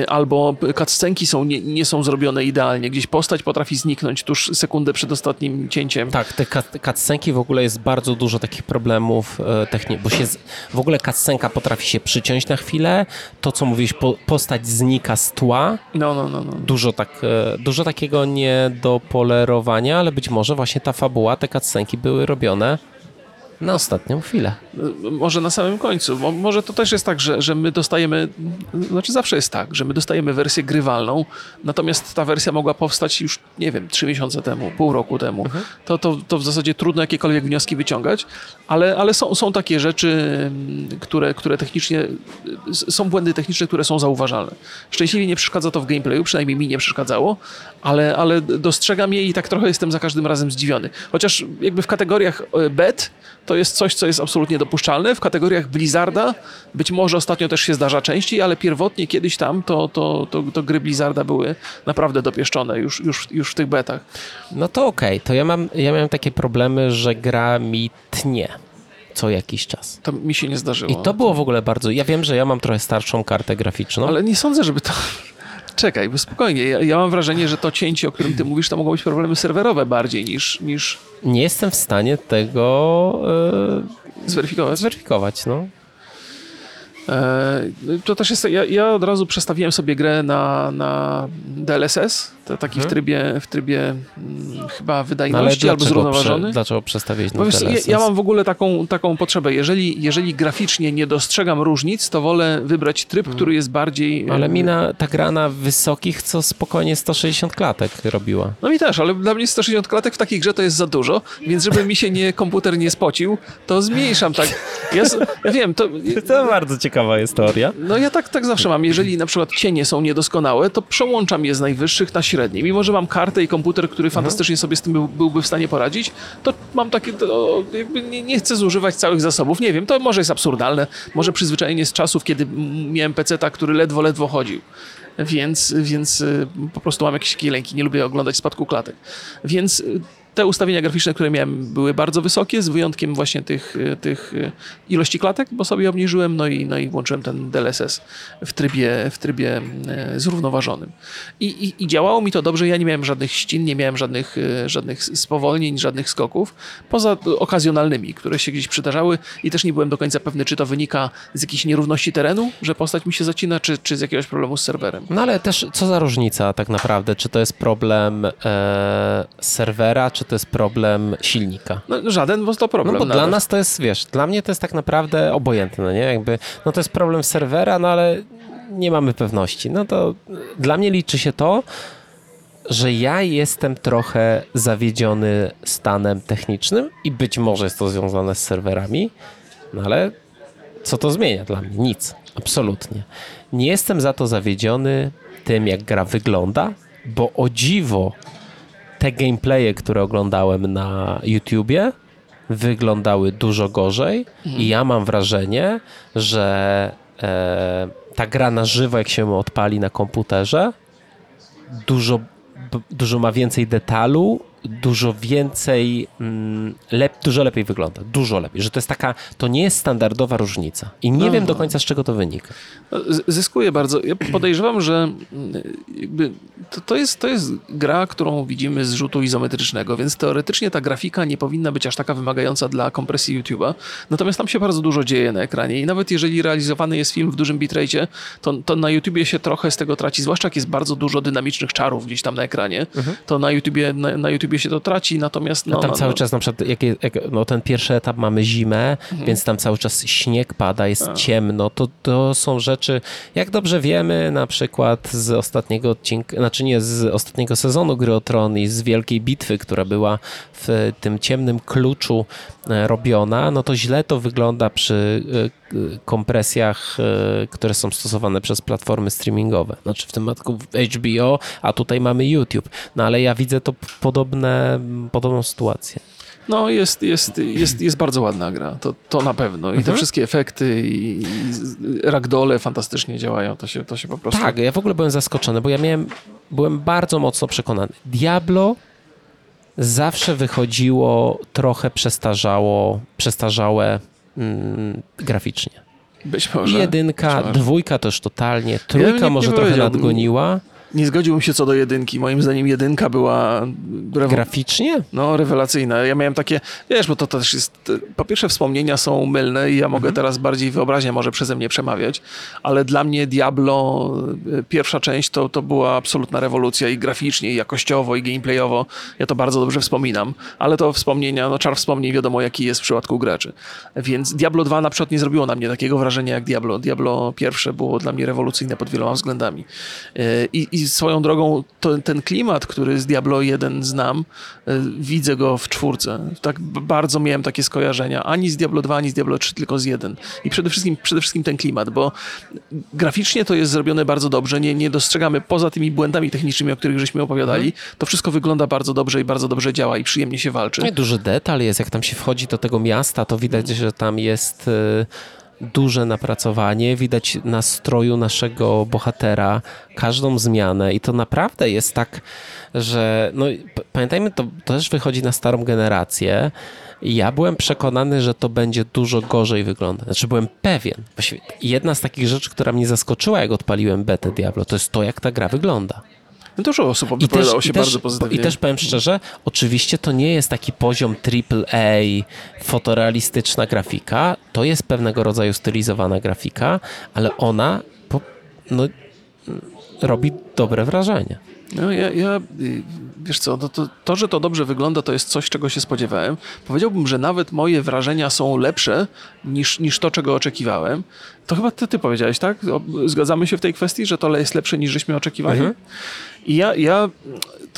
albo cutscenki są, nie, nie są zrobione idealnie, gdzieś postać potrafi zniknąć tuż sekundę przed ostatnim cięciem. Tak, te cutscenki w ogóle jest bardzo dużo takich problemów e, technicznych, bo się z, w ogóle cutscenka potrafi się przyciąć na chwilę, to co mówisz, po, postać znika z tła, No, no, no, no. dużo, tak, e, dużo takiego nie do polerowania, ale być może właśnie ta fabuła, te cutscenki były robione na ostatnią chwilę. Może na samym końcu. Mo- Może to też jest tak, że, że my dostajemy, znaczy zawsze jest tak, że my dostajemy wersję grywalną, natomiast ta wersja mogła powstać już, nie wiem, trzy miesiące temu, pół roku temu. To, to, to w zasadzie trudno jakiekolwiek wnioski wyciągać, ale, ale są, są takie rzeczy, mm, które, które technicznie, są błędy techniczne, które są zauważalne. Szczęśliwie nie przeszkadza to w gameplayu, przynajmniej mi nie przeszkadzało, ale, ale dostrzegam je i tak trochę jestem za każdym razem zdziwiony. Chociaż jakby w kategoriach e, bet to jest coś, co jest absolutnie dopuszczalne. W kategoriach Blizzarda być może ostatnio też się zdarza częściej, ale pierwotnie kiedyś tam to, to, to, to gry Blizzarda były naprawdę dopieszczone już, już, już w tych betach. No to okej, to ja mam, ja miałem takie problemy, że gra mi tnie co jakiś czas. To mi się nie zdarzyło. I to było w ogóle bardzo. Ja wiem, że ja mam trochę starszą kartę graficzną. Ale nie sądzę, żeby to... czekaj, bo spokojnie. Ja, ja, mam wrażenie, że to cięcie, o którym ty mówisz, to mogą być problemy serwerowe bardziej niż... niż... Nie jestem w stanie tego yy, zweryfikować. Zweryfikować, no. E, to też jest. Ja, ja, od razu przestawiłem sobie grę na, na DLSS, to taki hmm. w trybie, w trybie hmm, chyba wydajności no albo zrównoważony. Prze, dlaczego przestawić na wiesz, DLSS? Ja, ja, mam w ogóle taką, taką potrzebę. Jeżeli, jeżeli graficznie nie dostrzegam różnic, to wolę wybrać tryb, hmm. który jest bardziej. Ale mi na, ta gra na wysokich, co spokojnie 160 klatek robiła. No mi też, ale dla mnie 160 klatek w takiej grze to jest za dużo, więc żeby mi się nie komputer nie spocił, to zmniejszam tak. Ja, ja wiem, to. To bardzo ciekawa jest teoria. No ja tak, tak zawsze mam. Jeżeli na przykład cienie są niedoskonałe, to przełączam je z najwyższych na średnie. Mimo, że mam kartę i komputer, który mhm. fantastycznie sobie z tym był, byłby w stanie poradzić, to mam takie, to nie, nie, chcę zużywać całych zasobów. Nie wiem, to może jest absurdalne. Może przyzwyczajenie z czasów, kiedy miałem PC-ta, który ledwo, ledwo chodził więc, więc y, po prostu mam jakieś takie lęki, nie lubię oglądać spadku klatek. Więc y, te ustawienia graficzne, które miałem, były bardzo wysokie, z wyjątkiem właśnie tych, e, tych e, ilości klatek, bo sobie obniżyłem, no i, no i włączyłem ten DLSS w trybie, w trybie e, zrównoważonym. I, i, I działało mi to dobrze, ja nie miałem żadnych ścin, nie miałem żadnych, żadnych spowolnień, żadnych skoków, poza okazjonalnymi, które się gdzieś przydarzały i też nie byłem do końca pewny, czy to wynika z jakiejś nierówności terenu, że postać mi się zacina, czy, czy z jakiegoś problemu z serwerem. No ale też co za różnica tak naprawdę, czy to jest problem e, serwera, czy to jest problem silnika. No, żaden, bo to problem. No bo nawet. dla nas to jest, wiesz, dla mnie to jest tak naprawdę obojętne, nie? Jakby, no to jest problem serwera, no ale nie mamy pewności. No to dla mnie liczy się to, że ja jestem trochę zawiedziony stanem technicznym i być może jest to związane z serwerami, no ale co to zmienia dla mnie? Nic. Absolutnie. Nie jestem za to zawiedziony tym, jak gra wygląda, bo o dziwo te gameplaye, które oglądałem na YouTubie, wyglądały dużo gorzej mhm. i ja mam wrażenie, że e, ta gra na żywo, jak się odpali na komputerze, dużo, dużo ma więcej detalu dużo więcej, mm, lep, dużo lepiej wygląda, dużo lepiej, że to jest taka, to nie jest standardowa różnica i nie no, wiem do końca z czego to wynika. No, zyskuje bardzo. Ja podejrzewam, że mm, to, to, jest, to jest gra, którą widzimy z rzutu izometrycznego, więc teoretycznie ta grafika nie powinna być aż taka wymagająca dla kompresji YouTube'a, natomiast tam się bardzo dużo dzieje na ekranie i nawet jeżeli realizowany jest film w dużym bitrate, to, to na YouTubie się trochę z tego traci, zwłaszcza jak jest bardzo dużo dynamicznych czarów gdzieś tam na ekranie, mhm. to na YouTubie, na, na YouTubie się to traci, natomiast... No, tam no, cały no. czas na przykład, jak, jak, no, ten pierwszy etap mamy zimę, mhm. więc tam cały czas śnieg pada, jest A. ciemno, to, to są rzeczy, jak dobrze wiemy, na przykład z ostatniego odcinka, znaczy nie z ostatniego sezonu Gry o Tron i z Wielkiej Bitwy, która była w tym ciemnym kluczu e, robiona, no to źle to wygląda przy e, kompresjach, e, które są stosowane przez platformy streamingowe. Znaczy w tym przypadku HBO, a tutaj mamy YouTube. No ale ja widzę to podobne, podobną sytuację. No, jest, jest, jest, jest bardzo ładna gra, to, to na pewno. I te mhm. wszystkie efekty i, i ragdole fantastycznie działają, to się, to się po prostu... Tak, ja w ogóle byłem zaskoczony, bo ja miałem, byłem bardzo mocno przekonany. Diablo zawsze wychodziło trochę przestarzało, przestarzałe mm, graficznie. Być może. Jedynka, dwójka też totalnie, trójka ja może trochę nadgoniła nie zgodziłbym się co do jedynki. Moim zdaniem jedynka była... Graficznie? No, rewelacyjna. Ja miałem takie, wiesz, bo to też jest... Po pierwsze wspomnienia są mylne i ja mogę mhm. teraz bardziej wyobraźnia może przeze mnie przemawiać, ale dla mnie Diablo, e, pierwsza część to, to była absolutna rewolucja i graficznie, i jakościowo, i gameplayowo. Ja to bardzo dobrze wspominam, ale to wspomnienia, no czar wspomnień wiadomo jaki jest w przypadku graczy. Więc Diablo 2 na przykład nie zrobiło na mnie takiego wrażenia jak Diablo. Diablo pierwsze było dla mnie rewolucyjne pod wieloma względami. E, I, i swoją drogą to, ten klimat, który z Diablo 1 znam, e, widzę go w czwórce. Tak bardzo miałem takie skojarzenia. Ani z Diablo 2, ani z Diablo 3, tylko z 1. I przede wszystkim, przede wszystkim ten klimat, bo graficznie to jest zrobione bardzo dobrze. Nie, nie dostrzegamy poza tymi błędami technicznymi, o których żeśmy opowiadali. Mhm. To wszystko wygląda bardzo dobrze i bardzo dobrze działa i przyjemnie się walczy. No duży detal jest, jak tam się wchodzi do tego miasta, to widać, że tam jest... Yy duże napracowanie, widać nastroju naszego bohatera, każdą zmianę i to naprawdę jest tak, że no, pamiętajmy, to, to też wychodzi na starą generację. Ja byłem przekonany, że to będzie dużo gorzej wyglądać. Znaczy byłem pewien. Właściwie jedna z takich rzeczy, która mnie zaskoczyła, jak odpaliłem betę Diablo, to jest to, jak ta gra wygląda. No dużo osób wypowiadało się i też, bardzo pozytywnie. I też powiem szczerze, oczywiście to nie jest taki poziom AAA, fotorealistyczna grafika. To jest pewnego rodzaju stylizowana grafika, ale ona po, no, robi dobre wrażenie. No ja, ja y, wiesz co, to, to, to, że to dobrze wygląda, to jest coś, czego się spodziewałem. Powiedziałbym, że nawet moje wrażenia są lepsze niż, niż to, czego oczekiwałem. To chyba ty, ty powiedziałeś, tak? Zgadzamy się w tej kwestii, że to jest lepsze niż żeśmy oczekiwali? Mhm. I ja, ja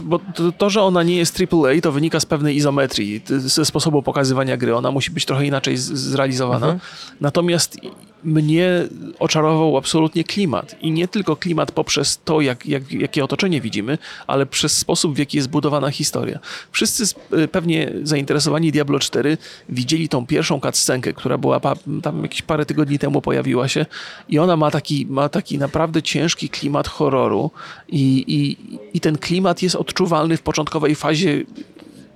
bo to, to, że ona nie jest AAA, to wynika z pewnej izometrii, ze sposobu pokazywania gry. Ona musi być trochę inaczej zrealizowana. Mhm. Natomiast mnie oczarował absolutnie klimat. I nie tylko klimat poprzez to, jak, jak, jakie otoczenie widzimy, ale przez sposób, w jaki jest budowana historia. Wszyscy y, pewnie zainteresowani Diablo 4 widzieli tą pierwszą cutscenkę, która była tam jakieś parę tygodni temu pojawiła się i ona ma taki, ma taki naprawdę ciężki klimat horroru i, i, i ten klimat jest odczuwalny w początkowej fazie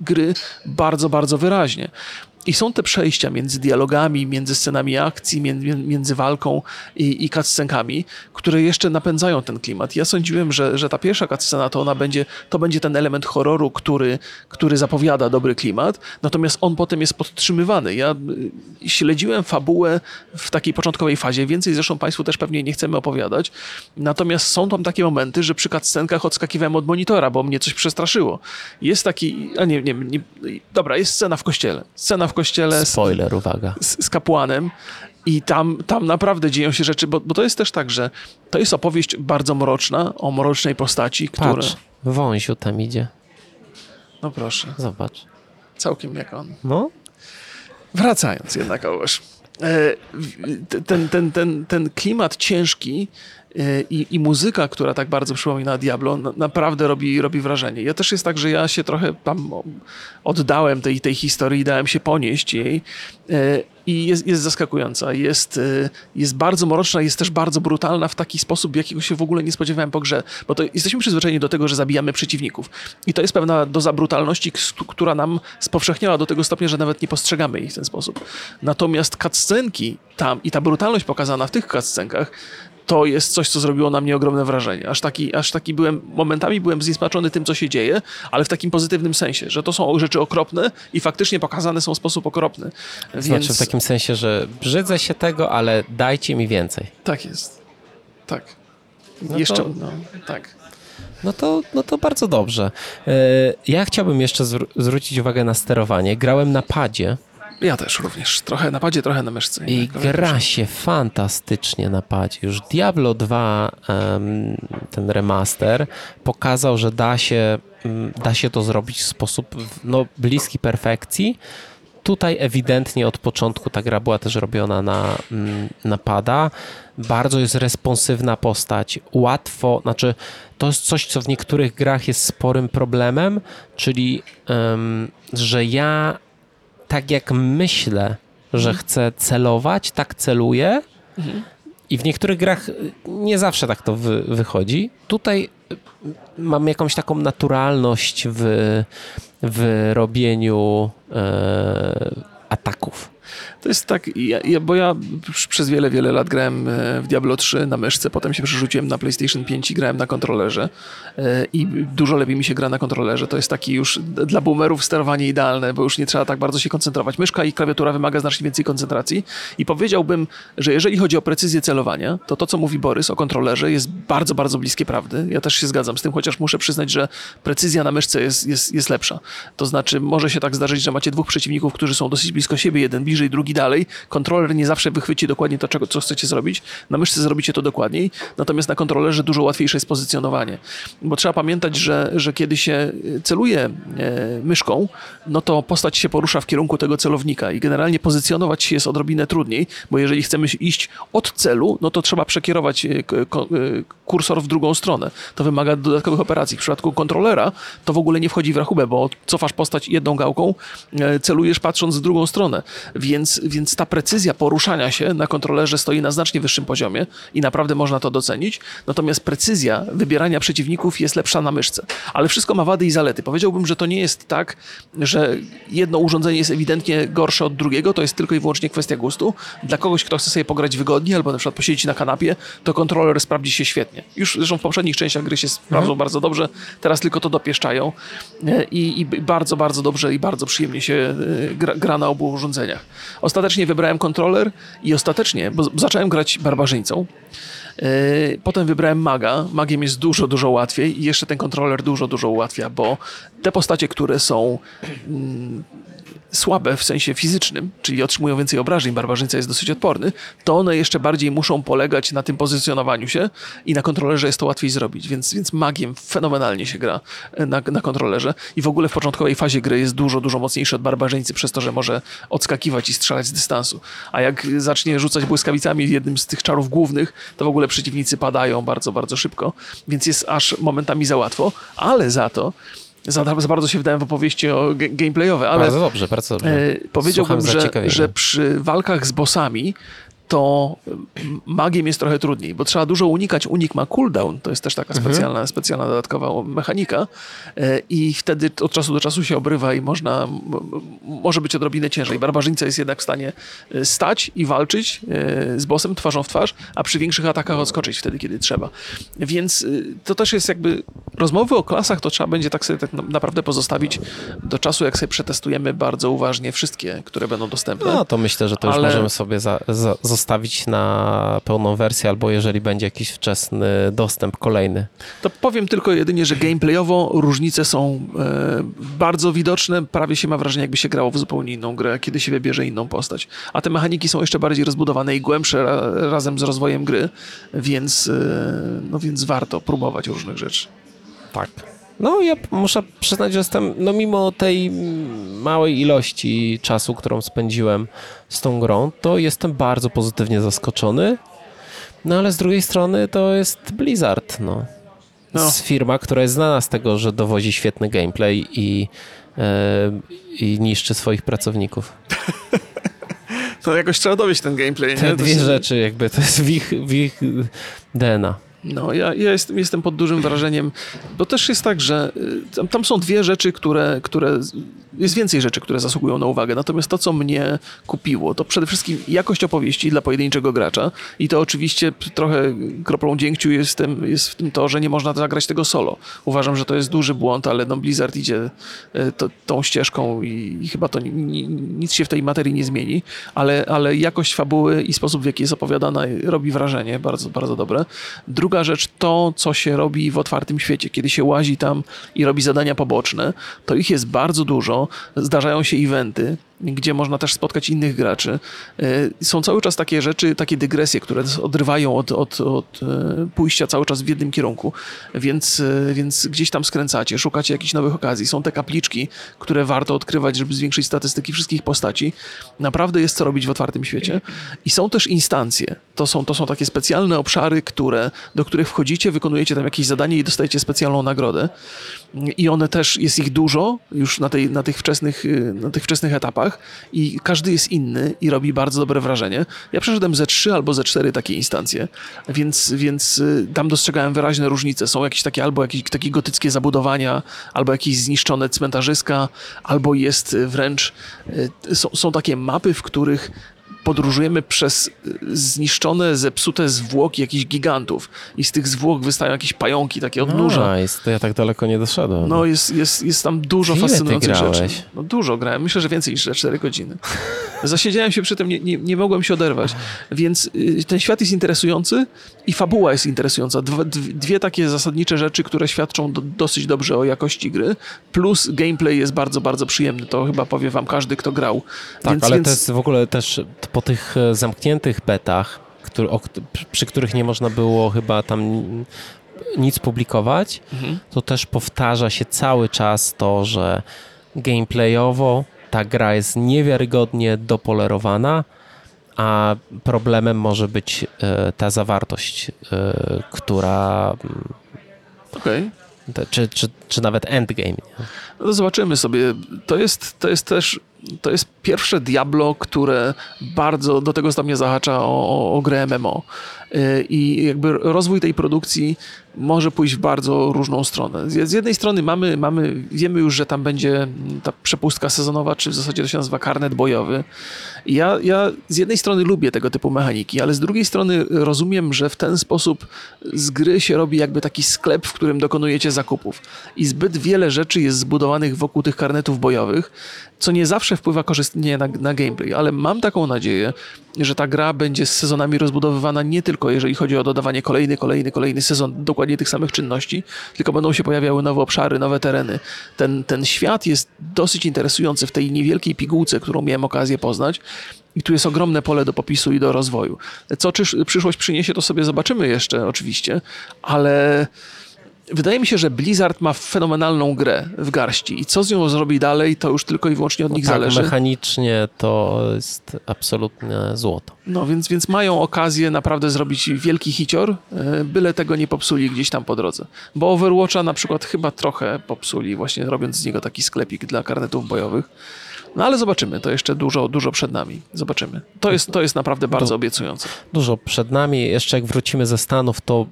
gry bardzo, bardzo wyraźnie. I są te przejścia między dialogami, między scenami akcji, między, między walką i, i cutscenkami, które jeszcze napędzają ten klimat. Ja sądziłem, że, że ta pierwsza cutscena to ona będzie, to będzie ten element horroru, który, który zapowiada dobry klimat, natomiast on potem jest podtrzymywany. Ja y, śledziłem fabułę w takiej początkowej fazie, więcej zresztą Państwu też pewnie nie chcemy opowiadać, natomiast są tam takie momenty, że przy cutscenkach odskakiwałem od monitora, bo mnie coś przestraszyło. Jest taki, a nie, nie, nie dobra, jest scena w kościele. Scena w kościele. Spoiler, uwaga. Z, z kapłanem. I tam, tam naprawdę dzieją się rzeczy, bo, bo to jest też tak, że to jest opowieść bardzo mroczna, o mrocznej postaci, która... Patrz, wąsiu tam idzie. No proszę. Zobacz. Całkiem jak on. No. Wracając jednak, Ołeż. E, ten, ten, ten, ten klimat ciężki i, i muzyka, która tak bardzo przypomina Diablo, naprawdę robi, robi wrażenie. Ja też jest tak, że ja się trochę tam oddałem tej, tej historii, dałem się ponieść jej e, i jest, jest zaskakująca. Jest, e, jest bardzo mroczna, jest też bardzo brutalna w taki sposób, jakiego się w ogóle nie spodziewałem po grze, bo to jesteśmy przyzwyczajeni do tego, że zabijamy przeciwników i to jest pewna doza brutalności, która nam spowszechniała do tego stopnia, że nawet nie postrzegamy ich w ten sposób. Natomiast cutscenki tam i ta brutalność pokazana w tych cutscenkach to jest coś, co zrobiło na mnie ogromne wrażenie. Aż taki, aż taki byłem, momentami byłem zniesmaczony tym, co się dzieje, ale w takim pozytywnym sensie, że to są rzeczy okropne i faktycznie pokazane są w sposób okropny. Więc... Znaczy w takim sensie, że brzydzę się tego, ale dajcie mi więcej. Tak jest. Tak. No jeszcze, to... no, tak. No to, no to bardzo dobrze. E, ja chciałbym jeszcze zwrócić uwagę na sterowanie. Grałem na padzie ja też również. Trochę na padzie, trochę na myszce. I gra się fantastycznie na padzie. Już Diablo 2, ten remaster, pokazał, że da się, mm, da się to zrobić w sposób no, bliski perfekcji. Tutaj ewidentnie od początku ta gra była też robiona na, mm, na pada. Bardzo jest responsywna postać, łatwo, znaczy to jest coś, co w niektórych grach jest sporym problemem, czyli um, że ja tak jak myślę, że mhm. chcę celować, tak celuję. Mhm. I w niektórych grach nie zawsze tak to wy, wychodzi. Tutaj mam jakąś taką naturalność w, w robieniu e, ataków. To jest tak, ja, ja, bo ja przez wiele, wiele lat grałem e, w Diablo 3 na myszce, potem się przerzuciłem na PlayStation 5 i grałem na kontrolerze e, i dużo lepiej mi się gra na kontrolerze. To jest taki już dla boomerów sterowanie idealne, bo już nie trzeba tak bardzo się koncentrować. Myszka i klawiatura wymaga znacznie więcej koncentracji i powiedziałbym, że jeżeli chodzi o precyzję celowania, to to, co mówi Borys o kontrolerze jest bardzo, bardzo bliskie prawdy. Ja też się zgadzam z tym, chociaż muszę przyznać, że precyzja na myszce jest, jest, jest lepsza. To znaczy może się tak zdarzyć, że macie dwóch przeciwników, którzy są dosyć blisko siebie, jeden bliżej, drugi dalej. Kontroler nie zawsze wychwyci dokładnie to, czego, co chcecie zrobić. Na myszce zrobicie to dokładniej, natomiast na kontrolerze dużo łatwiejsze jest pozycjonowanie. Bo trzeba pamiętać, że, że kiedy się celuje e, myszką, no to postać się porusza w kierunku tego celownika i generalnie pozycjonować się jest odrobinę trudniej, bo jeżeli chcemy iść od celu, no to trzeba przekierować e, e, kursor w drugą stronę. To wymaga dodatkowych operacji. W przypadku kontrolera to w ogóle nie wchodzi w rachubę, bo cofasz postać jedną gałką, celujesz patrząc w drugą stronę. Więc więc, więc ta precyzja poruszania się na kontrolerze stoi na znacznie wyższym poziomie i naprawdę można to docenić. Natomiast precyzja wybierania przeciwników jest lepsza na myszce. Ale wszystko ma wady i zalety. Powiedziałbym, że to nie jest tak, że jedno urządzenie jest ewidentnie gorsze od drugiego, to jest tylko i wyłącznie kwestia gustu. Dla kogoś, kto chce sobie pograć wygodnie albo na przykład posiedzieć na kanapie, to kontroler sprawdzi się świetnie. Już zresztą w poprzednich częściach gry się sprawdzą bardzo dobrze, teraz tylko to dopieszczają E, i, i bardzo, bardzo dobrze i bardzo przyjemnie się e, gra, gra na obu urządzeniach. Ostatecznie wybrałem kontroler i ostatecznie, bo zacząłem grać barbarzyńcą, Potem wybrałem maga. Magiem jest dużo, dużo łatwiej i jeszcze ten kontroler dużo, dużo ułatwia, bo te postacie, które są mm, słabe w sensie fizycznym, czyli otrzymują więcej obrażeń, barbarzyńca jest dosyć odporny, to one jeszcze bardziej muszą polegać na tym pozycjonowaniu się i na kontrolerze jest to łatwiej zrobić, więc, więc magiem fenomenalnie się gra e, na, na kontrolerze i w ogóle w początkowej fazie gry jest dużo, dużo mocniejszy od barbarzyńcy przez to, że może odskakiwać i strzelać z dystansu. A jak zacznie rzucać błyskawicami jednym z tych czarów głównych, to w ogóle przeciwnicy padają bardzo, bardzo szybko, więc jest aż momentami za łatwo, ale za to za, za bardzo się wdałem w opowieści o gameplayowe, ale bardzo dobrze, bardzo dobrze. E, powiedziałbym, że, że przy walkach z bossami to magiem jest trochę trudniej, bo trzeba dużo unikać. Unik ma cooldown, to jest też taka mhm. specjalna, specjalna dodatkowa mechanika e, i wtedy od czasu do czasu się obrywa i można, może być odrobinę ciężej. Barbarzyńca jest jednak w stanie e, stać i walczyć e, z bossem twarzą w twarz, a przy większych atakach odskoczyć wtedy, kiedy trzeba. Więc to też jest jakby rozmowy o klasach, to trzeba będzie tak sobie tak naprawdę pozostawić do czasu, jak sobie przetestujemy bardzo uważnie wszystkie, które będą dostępne. No to myślę, że to już Ale... możemy sobie za, za, zostawić na pełną wersję, albo jeżeli będzie jakiś wczesny dostęp kolejny. To powiem tylko jedynie, że gameplayowo różnice są e, bardzo widoczne. Prawie się ma wrażenie, jakby się grało w zupełnie inną grę, kiedy się wybierze inną postać. A te mechaniki są jeszcze bardziej rozbudowane i głębsze ra, razem z rozwojem gry, więc, e, no więc warto próbować różnych rzeczy. Tak. No, ja muszę przyznać, że jestem, no mimo tej małej ilości czasu, którą spędziłem z tą grą, to jestem bardzo pozytywnie zaskoczony. No, ale z drugiej strony to jest Blizzard, no. no. Firma, która jest znana z tego, że dowozi świetny gameplay i, yy, i niszczy swoich pracowników. To jakoś trzeba dowieść ten gameplay. Te nie? dwie rzeczy jakby, to jest w ich, w ich DNA. No, ja, ja jestem, pod dużym wrażeniem, bo też jest tak, że y, tam, tam, są dwie rzeczy, które, które. Jest więcej rzeczy, które zasługują na uwagę. Natomiast to, co mnie kupiło, to przede wszystkim jakość opowieści dla pojedynczego gracza. I to oczywiście trochę kroplą dziękciu jestem, jest w tym to, że nie można zagrać tego solo. Uważam, że to jest duży błąd, ale no Blizzard idzie y, to, tą ścieżką i, i chyba to ni, nic się w tej materii nie zmieni. Ale, ale jakość fabuły i sposób, w jaki jest opowiadana, robi wrażenie bardzo, bardzo dobre. Druga Druga rzecz to, co się robi w otwartym świecie. Kiedy się łazi tam i robi zadania poboczne, to ich jest bardzo dużo. Zdarzają się eventy, gdzie można też spotkać innych graczy. E, są cały czas takie rzeczy, takie dygresje, które odrywają od, od, od e, pójścia cały czas w jednym kierunku, więc, e, więc gdzieś tam skręcacie, szukacie jakichś nowych okazji. Są te kapliczki, które warto odkrywać, żeby zwiększyć statystyki wszystkich postaci. Naprawdę jest co robić w otwartym świecie. I są też instancje. To są, to są takie specjalne obszary, które, do których wchodzicie, wykonujecie tam jakieś zadanie i dostajecie specjalną nagrodę. I one też, jest ich dużo już na, tej, na, tych, wczesnych, na tych wczesnych etapach i każdy jest inny i robi bardzo dobre wrażenie. Ja przeszedłem ze trzy albo ze cztery takie instancje, więc, więc y, tam dostrzegałem wyraźne różnice. Są jakieś takie albo jakieś takie gotyckie zabudowania, albo jakieś zniszczone cmentarzyska, albo jest wręcz, y, są, są takie mapy, w których podróżujemy przez y, zniszczone, zepsute zwłoki jakichś gigantów i z tych zwłok wystają jakieś pająki, takie odnóża. No, to ja tak daleko nie doszedłem. No jest, jest, jest tam dużo Ile fascynujących rzeczy. No dużo grałem, myślę, że więcej niż 4 godziny. Zasiedziałem się przy tym, nie, nie, nie mogłem się oderwać. Więc y, ten świat jest interesujący i fabuła jest interesująca. Dwa, dwie takie zasadnicze rzeczy, które świadczą do, dosyć dobrze o jakości gry, plus gameplay jest bardzo, bardzo przyjemny. To chyba powie wam każdy, kto grał. Tak, więc, ale więc... to jest w ogóle też po tych e, zamkniętych betach, który, o, przy których nie można było chyba tam nic publikować, mhm. to też powtarza się cały czas to, że gameplayowo ta gra jest niewiarygodnie dopolerowana, a problemem może być e, ta zawartość, e, która. Mm, Okej. Okay. Czy, czy, czy nawet endgame. No zobaczymy sobie. To jest, to jest też to jest pierwsze Diablo, które bardzo do tego stopnia zahacza o, o, o grę MMO. I jakby rozwój tej produkcji może pójść w bardzo różną stronę. Z jednej strony mamy, mamy, wiemy już, że tam będzie ta przepustka sezonowa, czy w zasadzie to się nazywa karnet bojowy. Ja, ja z jednej strony lubię tego typu mechaniki, ale z drugiej strony rozumiem, że w ten sposób z gry się robi jakby taki sklep, w którym dokonujecie zakupów. I zbyt wiele rzeczy jest zbudowanych wokół tych karnetów bojowych, co nie zawsze wpływa korzystnie na, na gameplay, ale mam taką nadzieję, że ta gra będzie z sezonami rozbudowywana nie tylko jeżeli chodzi o dodawanie kolejny, kolejny, kolejny sezon dokładnie tych samych czynności, tylko będą się pojawiały nowe obszary, nowe tereny. Ten, ten świat jest dosyć interesujący w tej niewielkiej pigułce, którą miałem okazję poznać. I tu jest ogromne pole do popisu i do rozwoju. Co przyszłość przyniesie, to sobie zobaczymy jeszcze oczywiście, ale wydaje mi się, że Blizzard ma fenomenalną grę w garści i co z nią zrobi dalej, to już tylko i wyłącznie od nich tak, zależy. mechanicznie to jest absolutne złoto. No więc, więc mają okazję naprawdę zrobić wielki hicior, e, byle tego nie popsuli gdzieś tam po drodze. Bo Overwatcha na przykład chyba trochę popsuli, właśnie robiąc z niego taki sklepik dla karnetów bojowych. No ale zobaczymy, to jeszcze dużo, dużo przed nami. Zobaczymy. To jest, to jest naprawdę bardzo obiecujące. Dużo przed nami. Jeszcze jak wrócimy ze Stanów, to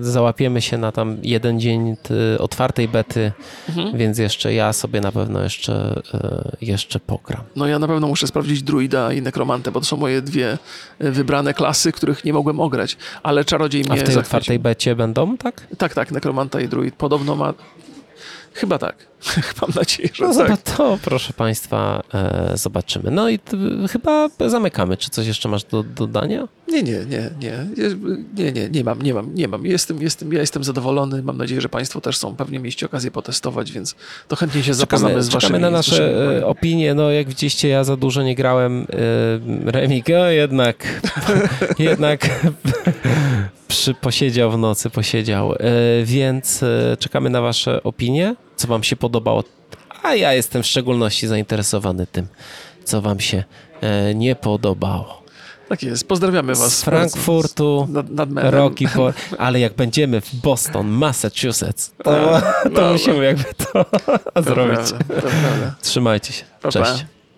załapiemy się na tam jeden dzień otwartej bety, Mhm. więc jeszcze ja sobie na pewno jeszcze, e, jeszcze pogram. No ja na pewno muszę sprawdzić druida i nekromantę, bo to są moje dwie e, wybrane klasy, których nie mogłem ograć. Ale czarodziej A mnie w tej zachwycił. otwartej becie będą, tak? Tak, tak, nekromanta i druid. Podobno ma... Chyba tak. Mam nadzieję, że No tak. zobacz, to proszę Państwa, e, zobaczymy. No i t, chyba zamykamy. Czy coś jeszcze masz do dodania? Nie, nie, nie, nie, nie, nie, nie mam, nie mam, nie mam. Jestem, jestem, ja jestem zadowolony. Mam nadzieję, że Państwo też są. Pewnie mieliście okazję potestować, więc to chętnie się zapoznamy z Waszymi. czekamy na nasze waszymi e, opinie. No jak widzieliście, ja za dużo nie grałem. E, Remik, o jednak, jednak przy, posiedział w nocy, posiedział. E, więc e, czekamy na wasze opinie, co wam się podobało. A ja jestem w szczególności zainteresowany tym, co wam się e, nie podobało. Tak jest. Pozdrawiamy Was Z Frankfurtu, Nad, nad. Rocky, po, ale jak będziemy w Boston, Massachusetts, to, to no, musimy jakby to To zrobić. prawda, to prawda. Trzymajcie się. Cześć.